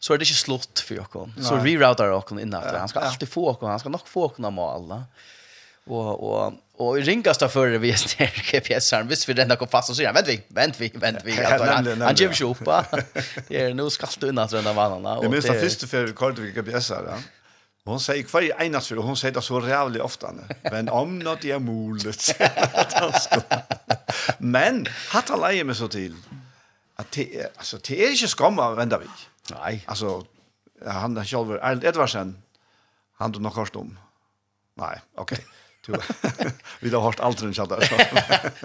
Så är det inte slott för Jokon. Så reroutar Jokon in där Han ska alltid få Jokon, han ska nog få Jokon av alla. Och, och, och i ringaste för vi är GPS-aren, visst vi den kom fast och säger, vänt vi, vänt vi, vänt vi. Han, han ger sig upp. Det är nog skallt undan till den där vanan. Jag minns att första vi kallt vi GPS-aren. Och hon säger kvar enas för hon säger det så rävligt ofta men om något är mulet. men hatt han leje med så till att det alltså det är inte skamma vända vi. Nej. Alltså han där själv Arnold Edvardsen han tog nog kort om. Nej, okej. Okay. Du vi har hört allt runt chatta.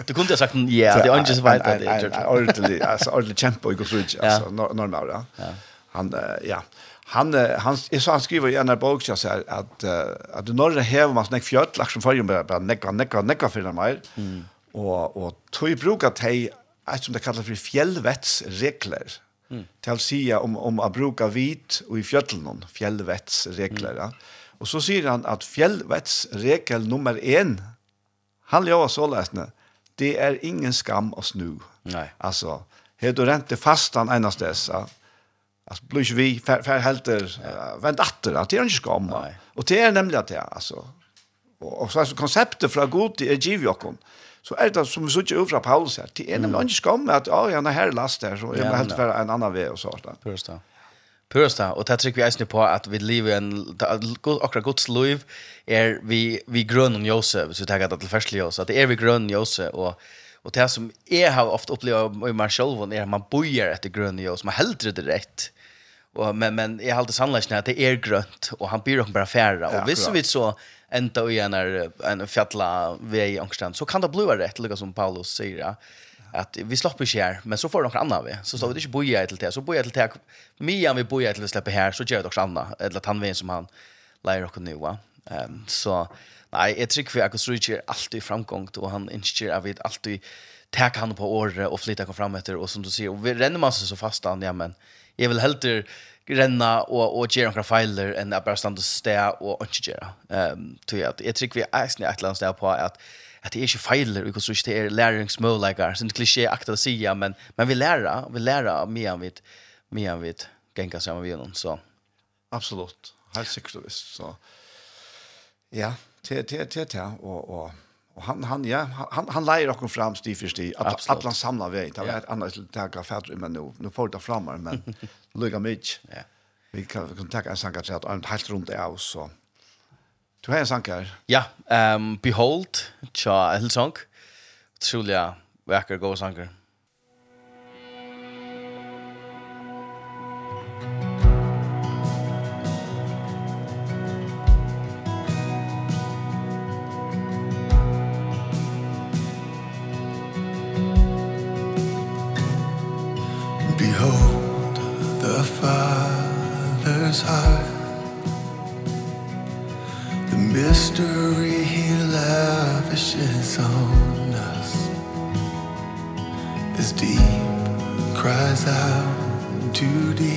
Du kunde ha sagt ja, det är inte så vart det. Nej, ordentligt. Alltså ordentligt kämpa i går så alltså normalt. Ja. Han ja han han är så han skriver i en bok så här att att norra häv man snack fjöll liksom för ju bara necka necka necka för mig. Mm. Och och tog brukar te att som det kallas för fjällvetsregler. Mm. Till säga om om att bruka vit och i fjällen fjällvetsregler. Mm. Ja. Och så säger han att fjällvetsregel nummer 1 han gör så läsna. Det är ingen skam att snu. Nej. Alltså, helt du fastan enast dessa. Mm Alltså blir vi fär fär helt uh, vänt att det är inte skamma. Och det är nämligen att det alltså och, och så alltså konceptet från god i Givjokon. Så är det som vi såg ju från Paulus här. Det är nämligen inte skam att ja, jag har här last där så jag helt för en annan väg och så där. Pörsta. Pörsta Pursta, og det trykker vi eisen på att vi lever en, akkurat Guds liv er vi, vi grön om Josef, så vi tenker det til førstelig Josef, att det är vi grön om Josef, och Och det som är har ofta upplevt i mig själv är att man bojer efter grön om Josef, man helder det rätt. Och men men jag håller sannolikt att det är grönt och han blir bara färra och visst vi så ända i en en fjälla väg angstans så kan det bli rätt lika som Paulus säger ja. Att vi släpper inte här men så får de andra vi så så vi inte boja till det. Så boja till det. Mian vi boja till att släppa här så gör det också andra eller att han vet som han lär och nu va ehm så nej jag tycker för att så är alltid framgång och han inser jag vi alltid tar han på året och flytta kom fram efter och som du ser och vi ränner man så fast han ja men Jeg vil helter renna og, og gjøre noen feiler enn jeg bare stand og sted og Ehm gjøre. Um, at, jeg tror vi er snitt et eller annet på at, at det er ikke feiler, og ikke det er læringsmåleikere, som det klisjé akta å si, men, men vi lærer, vi lærer mye av mitt, mye av mitt genka sammen med noen, så. Absolutt, helt sikkert og visst, så. Ja, til, til, til, til, og, og Og han han ja han han leier också fram stig för at att at han samlar vei. det var ett annat skulle ta färd men nu nu får det fram men lugga mycket. Ja. Vi kan kontakta en sankar chat och helt runt är så. Du har en sankar? Ja, ehm um, behold, cha Hillsong. Trulia, verkar go sankar.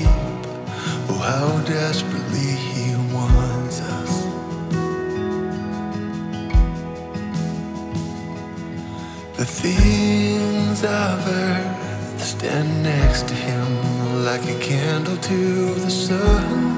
Oh, how desperately he wants us. The things of earth stand next to him Like a candle to the sun.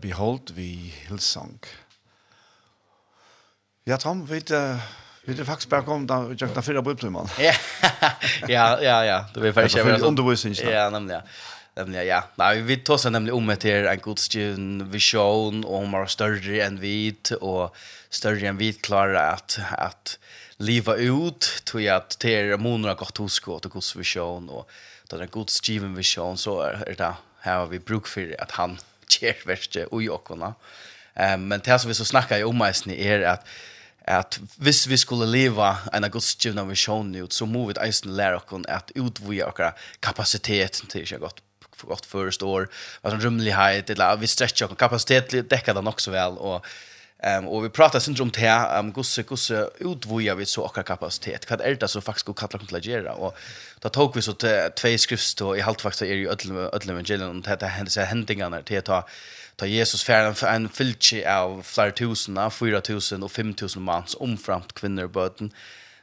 Behold vi Hillsong. Ja, Tom, vi uh, vi det faktisk bare kom da vi tjekk da fyra bøypløyman. Ja, ja, ja. Det blir faktisk ikke. Undervisning. Ja, nemlig, ja. Nemlig, ja. Nei, vi tar seg nemlig om etter en godstjen visjon, og hun var større enn vi, og større enn vi klarer at, at liva ut, tog jeg at det er måneder godt husk, og til godsvisjon, og det er en godstjen visjon, så er det her har vi bruk for at han kjærverste ui okkona. Um, men det som vi så snackar om meisen er at at hvis vi skulle leva en av Guds givna vision ut, så må vi eisen lære oss at utvoja okkara kapasitet til ikke godt godt förstår, vad som rymlighet eller vi stretcher kapasitet täcker den också väl och Ehm um, och vi pratar syndrom om det här, um, gosse gosse utvoja vi så och kapacitet. Vad är det så faktiskt går kalla kunna göra och då tog vi så till två skrifter och i halt faktiskt är ju ödlem ödlem evangelion och det här händer händingarna till att ta ta Jesus färden för en filchi av flera tusen, av 4000 och 5000 mans omframt kvinnor och böten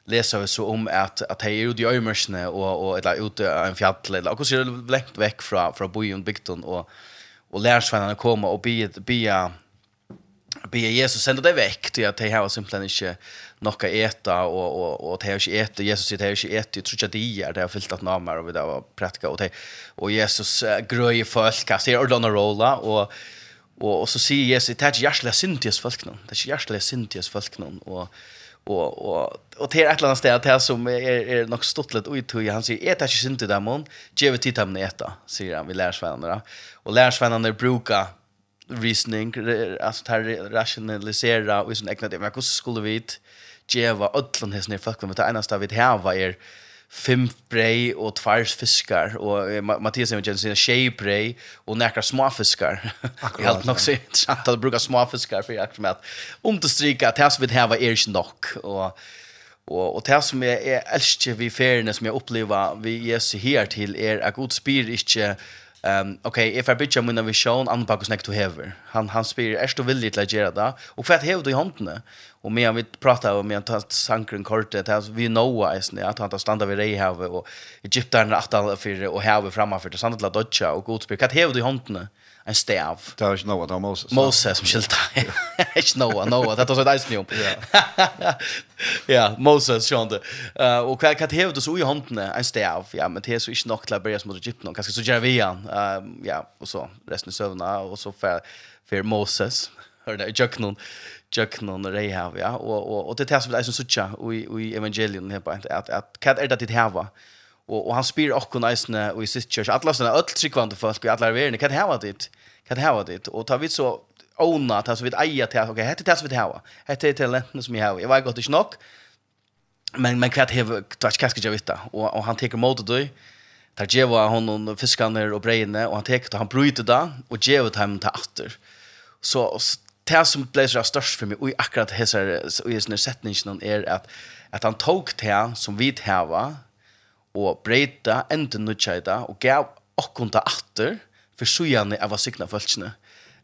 läser vi så om att att hej ut i ömörsne och och eller ute en fjäll eller och så långt veck från från bojen bygden och och lärsvännerna komma och be be be Jesus sända det vekk, til at de har simpelthen ikke något å ete, og, og, og de har ikke ete, Jesus sier de har ikke ete, jeg tror jag de er, de har fyllt at namer, og vi där var praktika och det och Jesus grøy folk han sier ordene rolla og, og, og så sier Jesus det er är järsla syntias folk nå, det er är järsla syntias folk nå, og, og, og, och och till ett annat ställe till som er är nog stottlet och i han säger äta inte dem ge vi titta dem äta säger han vi lärsvännerna og lärsvännerna brukar reasoning, alltså tar rationalisera och sån äckna det. Men hur skulle vi geva allan hesn i med Det enda vi har är fem brei och tvars fiskar och Mattias har ju sina tjej brei och några små fiskar. Helt nog så intressant att bruka små fiskar för att med om det stryka att det som vi har är inte nog och Och och det som jag är älskar vi färden som jag upplever vi är her til er är att Gud spyr inte Ehm okej, if I bitch mina vision an pakus neck to have. Han han spyr är du villig till att göra det? Och för att du i handen. Och medan vi pratar om medan tant sankren kortet här vi know is när att han tar stanna vid dig här och Egypten att alla för och här framför det sannolikt dotcha och god spyr. Vad du i handen? en stav. Det var ikke Noah, det var Moses. Moses som skilte. ikke Noah, Noah, det var så et eisen jo. Ja, Moses, skjønne det. Uh, og hva, hva hever du så i håndene? En stav, ja, men det er så ikke nok til å bære som mot Egypten. Hva skal så gjør vi igjen? Uh, ja, og så resten i søvnene, og så for for Moses, hør det, jøkken jøkken og reihav, ja. Og, og, og det er det som det er som suttja i, i evangelien, her på at, at, at hva er det ditt hava? Ja og, og han spyr okkur næsne og i sitt kjørs, alla sånne öll tryggvande folk i alla världen kan ha det kan ha det Og tar vi så ona, att så vi eia til, ok, hette det som vi hava, hette det talentene som vi har jeg var godt ikke nok, men men kvart hev touch kaska jag vita och og han teker mot det tar djeva var hon og fiskarna og brejne och han tar han bryter det, og djeva åt hem till atter. så det som ble så for meg og och akkurat hesar og i sånne sättningen er at, at han tok det som vi hava, og breita enda nutjaida og gav okkunta atter for sujane av å sykna Ehm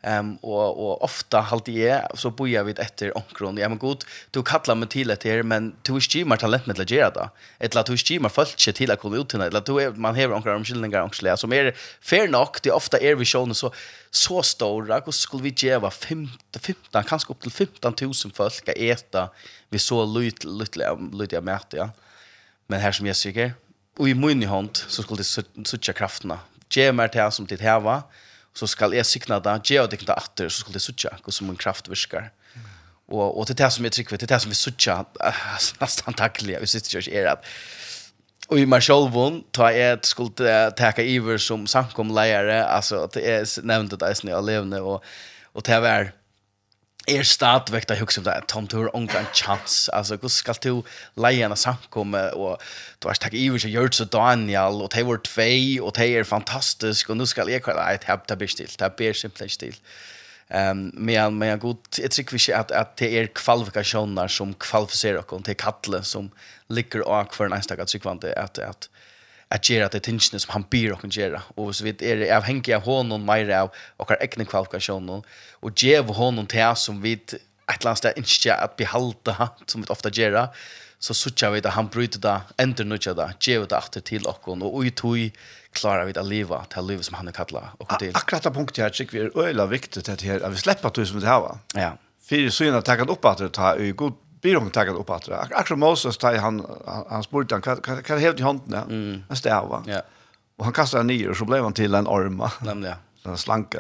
Um, og, og ofta halte jeg, så boja vi etter omkron. Ja, men god, du kallar meg til etter, men du er ikke mer talent med å gjøre det. Eller du er ikke mer følt til å komme ut til. Eller du er, man hever omkron omkyldninger omkyldninger, som er fair nok, det ofta er visjonen så, så stora, og skulle vi gjøre 15, 15, kanskje opp til 15 000 folk å eta vi så lytlig av mæte, ja. Men her som jeg sikker, Og i min hånd så skal de suttje kraftene. Gje meg til som ditt heva, så skal jeg sikna det, gje og dikna atter, så skal de suttje hvordan min kraft virker. Og, og til det som jeg trykker, til det som vi suttje, nesten takkelig, vi sitter ikke er at Og i meg selv, da jeg skulle teka iver som samkomleiere, altså, at jeg nevnte det i snø og levende, og, og til å være, är startväckt att huxa det Tom Tour onka en chans alltså hur ska du lejarna samkomma och du har tagit iver så Jörts och Daniel och var Tvei och Taylor är fantastisk och nu ska jag kalla ett häpp ta bestil det ber simpelt stil ehm men men jag god jag tycker vi att att det är kvalifikationer som kvalificerar och till kattle som ligger och för nästa att tycker att att att göra det tingene som han ber och göra. Och så vet är det avhängig av honom mer av och har egna kvalifikationer och ge honom till som vi ett last där inte att behålla som vi ofta gör så sucha vi att han bryter det ändrar nu det ge det åter till och och ut tog klarar vi att leva till livet som han är kallar och till akkurat det punktet her, tycker vi är öla viktigt att at vi slipper att du som det her var. Ja. För så innan att at det att ta i god blir hon taget upp att Akkurat Moses tar han han spurte han kan kan helt i handen mm. en stäva. Ja. Och han kastade ner och så blev han till en orm. Nämligen. Den slanka.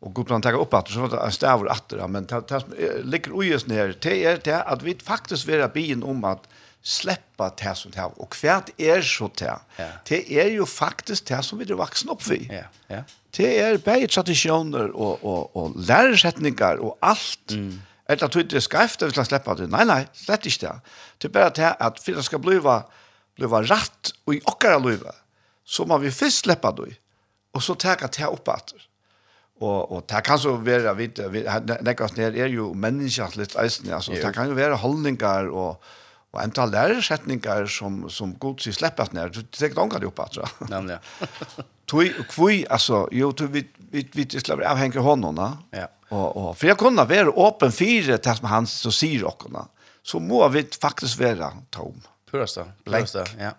Och Gud plan tagit upp att så var det en stäva åter men det ligger ojes ner det är det att vi faktiskt vara bin om att släppa det som det här. Och kvärt är så det. Ja. Det är ju faktiskt det som vi är vuxna upp vi Ja. Ja. Det är bäge traditioner och, och, och lärsättningar och allt. Mm Eller tog det skreft, det vil jeg slippe det. Nei, nei, slett ikke det. Det er bare til at for det skal bli, bli rett og i okkara liv, så må vi først slippe det, og så tar jeg det opp etter. Og, og det kan så være, vi, vi, nekkast ned er jo menneskelig eisen, altså, det kan jo være holdninger og, Og enda læresetninger som, som god sier slipper ned, du tenker ikke det opp at det. Nemlig, ja. Tui, kvui, altså, jo, tu, vi, vi, vi slipper avhengig hånden, ja. Og, og, for jeg kunne være åpen fire til som han så sier åkene, så må vi faktisk være tom. Purasta, purasta, ja.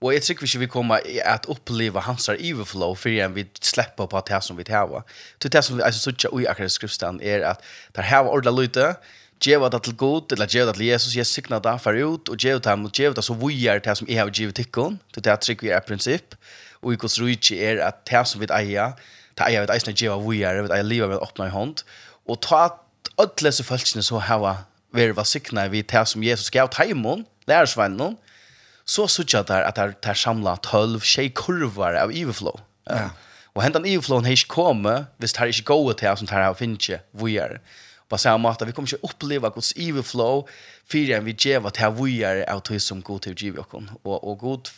Og jeg tror ikke vi kommer at oppleve hans her overflow for igjen vi slipper på det som vi tar. Det som vi, altså, så i akkurat skriftstand er at det her var ordentlig lytte, Geva det til god, eller geva det til Jesus, jeg signa det for ut, og geva det, og geva det så vi er det som jeg har givet tikkun, det er trygg vi er prinsipp, og i hos rujtje er at det som vi eier, det eier vi eisne geva er, vi eier livet med åpna i hånd, og ta at alle disse følelsene så hava veri var signa vi det som Jesus gav taimon, lærersvennen, så sutja der at det der samla tølv tjej kurvar av iverflå. Ja. Og hentan iverflåen har ikke kommet, hvis det er ikke gode til som det har finnet vujar. Ja på samma måte. Vi kommer inte uppleva Guds evil flow förrän vi ger vad här vi är av det som Gud har givit oss. Och, och god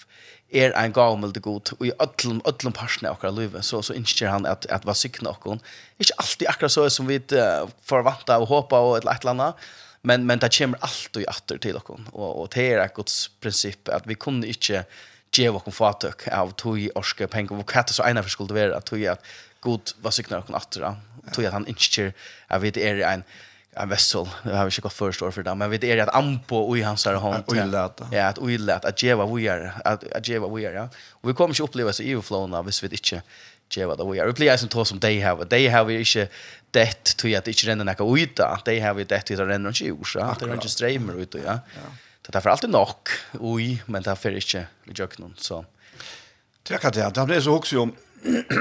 er en gammel god Og i öllum öllum parsen av våra liv så så inser han at, at vara sykna och hon alltid akkurat så som vi uh, förväntar och hoppa og et eller annet. men men det kommer alltid åter till och hon Og, och det er et Guds prinsipp at vi kunne inte ge och kon fatök av tog orske pengar och det så ena for skulle være at tog at god var cyklar kon atter, tog at han inte jag vet är en en vessel. Det har vi ikke gått först år för det men vet er att ampo och i hans her hånd, hand oilat ja. Att oilat at ge vad vi er, at ge vad vi er, ja. Og vi kommer inte uppleva så överflow hvis vi ikke inte ge vad vi är vi blir som tog som de har, de har vi ikke det tror jag ikke renner nekka några uta they have det till att renna inte ur så att det är inte strömmar ut ja det er for alltid nok, ui, men det er for ikke vi gjør noen, så. Det er det, det er så også om,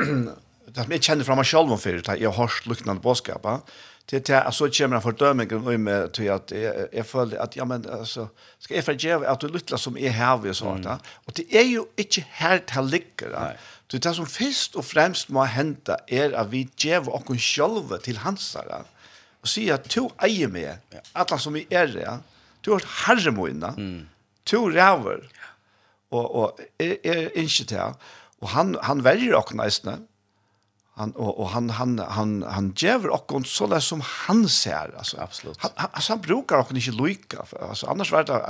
det som jeg kjenner fra meg selv om fyrir, før, jeg har hørt lukkende bådskapet, det er at så kommer en fordøming og med til at jeg, jeg føler at, ja, men altså, skal jeg forgjøre at du lytter som jeg har og sånt, mm. og det er jo ikke her det ligger, da. Så det som først og fremst må hente er at vi gjør oss selv til hans her, og sier at du eier meg, alle som vi er, ja, Du har herre moina. Mm. Du ræver. Og, og er, er ikke til. Og han, han velger okken næstene. Han, og, og han, han, han, han djever okken så det som han ser. Altså. Absolutt. Han, han, altså, han brukar okken ikke loika. Altså, annars var det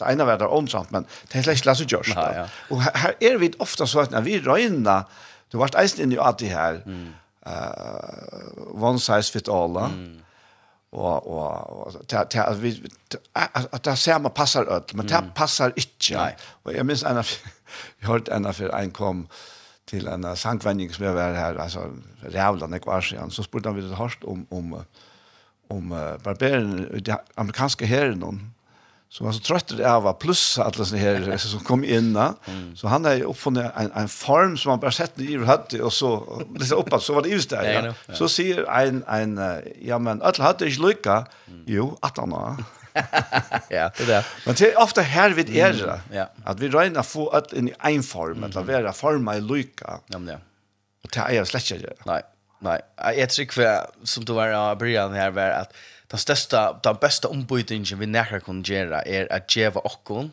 det ene var det åndsamt, men det er slett Lasse Gjørs. Ja. Og her, her er vi ofte så at når vi røyner, du har vært eisen inn i alt det her, mm. uh, one size fit all, mm og og alltså ta ta alltså vi at där ser man passar öll men det passar inte. nei. Og jag minns en vi hörde en for en kom til en sankvänning som jag var här alltså rävlan i kvarsen så spurte han vi det hårt om om om uh, barberen i den amerikanska herren som var så trött av var plus alla såna här som kom in. Mm. Så han har ju uppfunnit en en form som man bara sett i hade och så lite uppåt så var det just där. Ja. ja. Så ser en en ja men alla hade ich lucka. Jo, att han ja, det där. Men det är ofta här vid er mm. ja. att vi rönar få att in i en form att vara forma i lycka. Ja men ja. Och det är ju släcker. Nej. Nej, jag tror kvar som du var i början här var att den största den bästa ombytningen vi nära kan göra är att ge okkon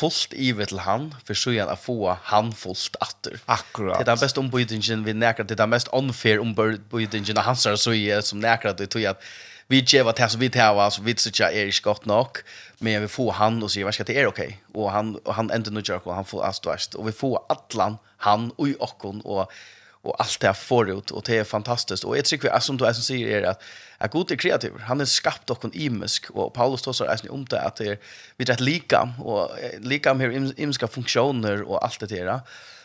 fullt ivet til han, for så gjerne få han fullt atter. Akkurat. Det er den bästa ombytningen vi nekker, det er den mest unfair ombytningen av hans så jeg som nekker det, tror jag at vi gjør det så vi tar, så vi synes ikke er ikke godt nok, men vi får han og säger vad ska det er okej Og han, han ändå nu jerk og han får avståst, og vi får atlan, han og i okken, og och allt det här förut och det är fantastiskt och jag tycker att som du som säger är att att Gud är kreativ. Han är skapt och en imisk och Paulus tar så är om det att det är vi ett lika och lika med imiska funktioner och allt det där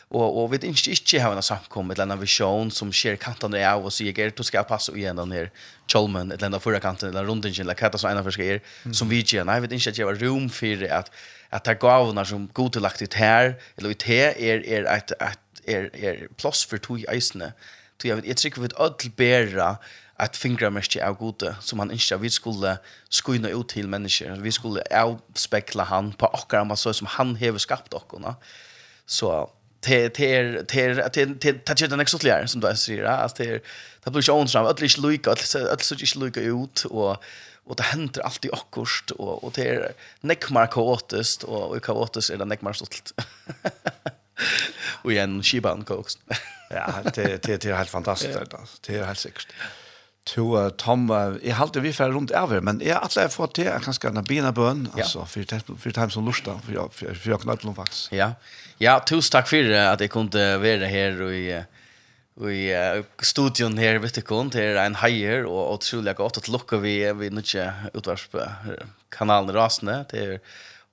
och och vi inte inte har en samkom med en vision som sker kanten där av och så jag det ska passa igen den här Cholman eller den förra kanten eller runt den lika katas ena för sig som vi ger nej vi inte att jag rum för att att ta gåvorna som godlagt ut här eller ut här är är ett ett er, er plass for tog eisene. Så jeg, jeg tror vi vil ødelbære at mest er gode, som han ikke vi skulle skynde ut til mennesker. Vi skulle avspekle han på akkurat så som han har skapt dere. Så det är det är det är den extra som du ser där alltså det det blir ju ons av att lite lucka att så inte lucka ut och och det händer alltid akkurst och och det är neckmark åtest och och kaotiskt är det neckmark stolt Och igen Shiban koks. ja, det det det är helt fantastiskt alltså. Det är helt sikkert. To Tom jag håller vi för runt over, men jag alla jag får till kanske bøn, bena bön alltså för för time som lustar för jag för jag knappt noen vax. Ja. Ja, tusen tack för att jeg kunde vara här och i i uh, studion her vet du kun, det er en heier og utrolig godt at lukker vi vi nutje utvars på kanalen Det til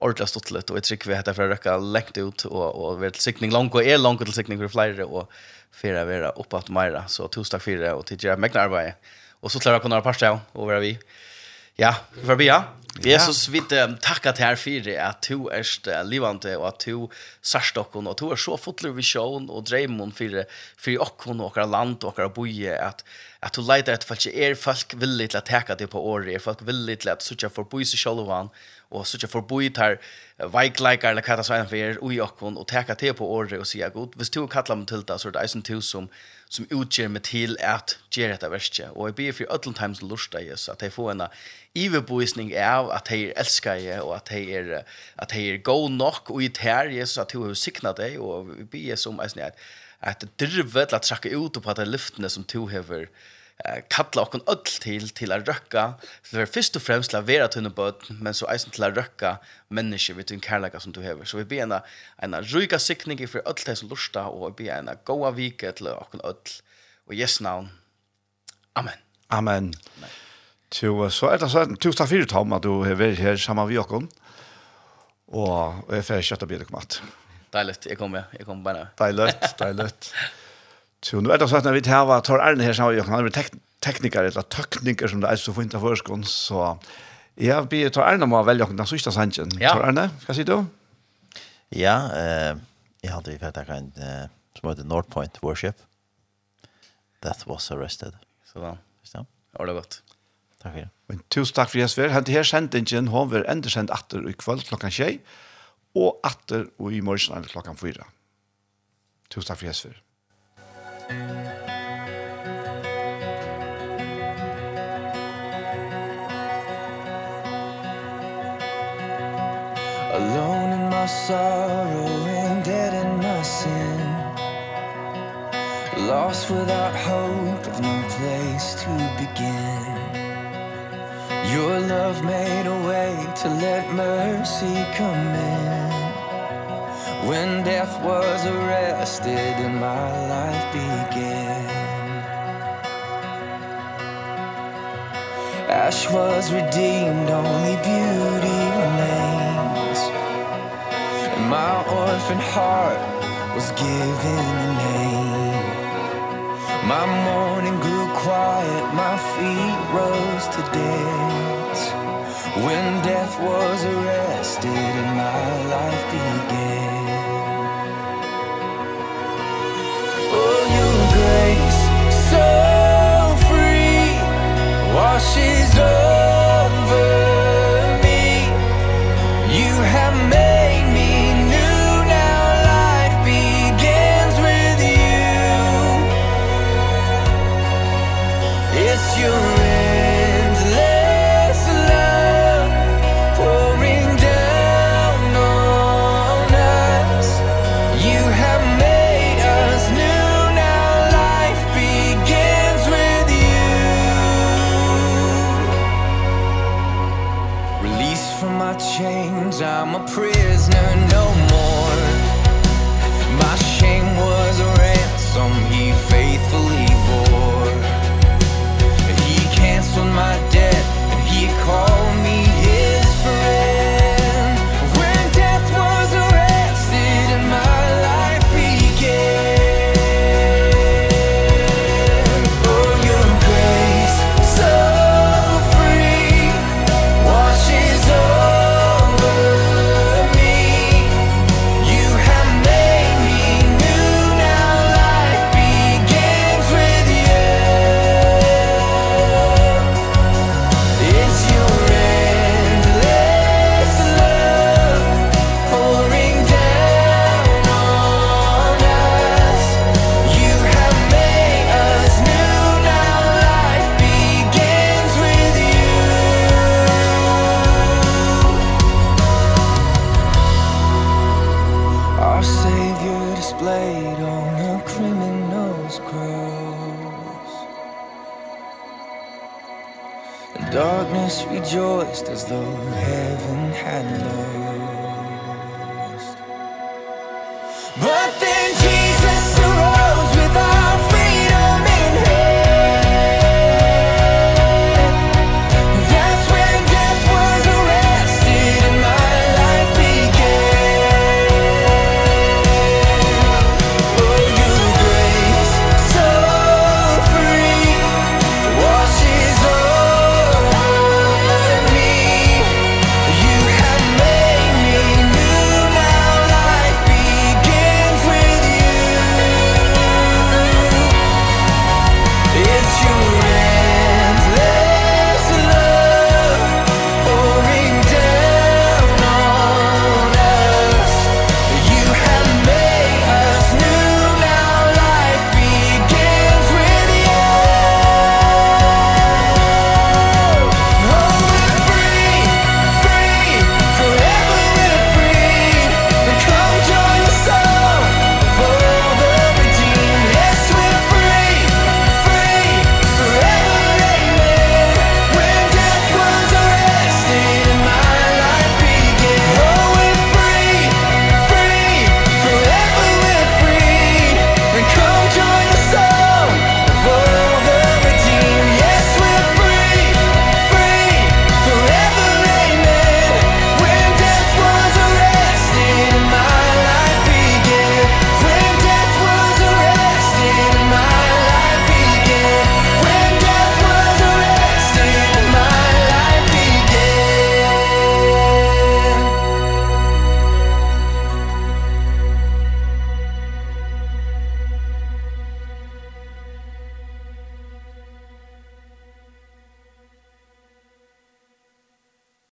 ordentlig stuttlet, og jeg tror vi heter for å røkke lengt ut, og, og vi er til sikning langt, og er langt til sikning for flere, og for å være oppe at mer, så tusen takk for det, og til å gjøre mye arbeid. Og så klarer jeg å kunne ha parsteg, og være vi. Ja, vi får bia. Jesus, vi tackar till här för det att du är uh, livande och att du särst och att du är så fotlig vision och drömmen för för och hon och land och våra boje att att du letar efter folk är folk villigt att täcka det på år är folk villigt att söka för boje så själva och söka för boje tar vik like eller katastrofer och och och täcka det på år och säga god, visst du kallar mig till det så det är som som utger meg til at gjøre dette verset. Og jeg ber for alle times lust av Jesus, at jeg får en iverbevisning av at jeg elsker jeg, og at jeg er, at jeg er god nok, og i tær Jesus, at jeg har siknet deg, og vi ber som en at at drivet til å trakke ut på de lyftene som du har kalla okkon öll til til að røkka. For fyrst og fremst til að vera tunna bøtt men så eisen til að røkka menneske við tun kærleika som du hever så vi ber en en ruika sikning for öll þeir som lusta og vi ber en goa vike til okkon öll. Og yes navn. Amen. Amen, Amen. Så, så er det sånn, tusen takk for Tom at du har vært her sammen med Jokon og jeg får kjøtt og bidra kommet Deilig, jeg kommer, jeg kommer bare Deilig, deilig Så nu är det så att när vi tar var tar Arne här så har jag kan tek tekniker eller tekniker som det är så fint att förskon så jag blir tar Arne må välja den sista sanchen. Tar Arne, vad säger du? Ja, eh jag hade ju fått en eh som heter North Point Worship. That was arrested. Så då. Ja. Ja, det gott. Tack för. det. Men tusen takk for det, Sver. Hent her sendingen, hun vil enda sendt atter i kveld klokka tjei, og atter og i morgen klokka fyra. Tusen takk for det, Sver. Alone in my sorrow and dead in my sin. Lost without hope of no place to begin. Your love made a way to let mercy come in. When death was arrested and my life began Ash was redeemed, only beauty remains. And my orphan heart was given a name. My morning grew quiet, my feet rose to dance. When death was arrested and my life began washes over displayed on a criminal's cross. The darkness rejoiced as though heaven had lost. But then Jesus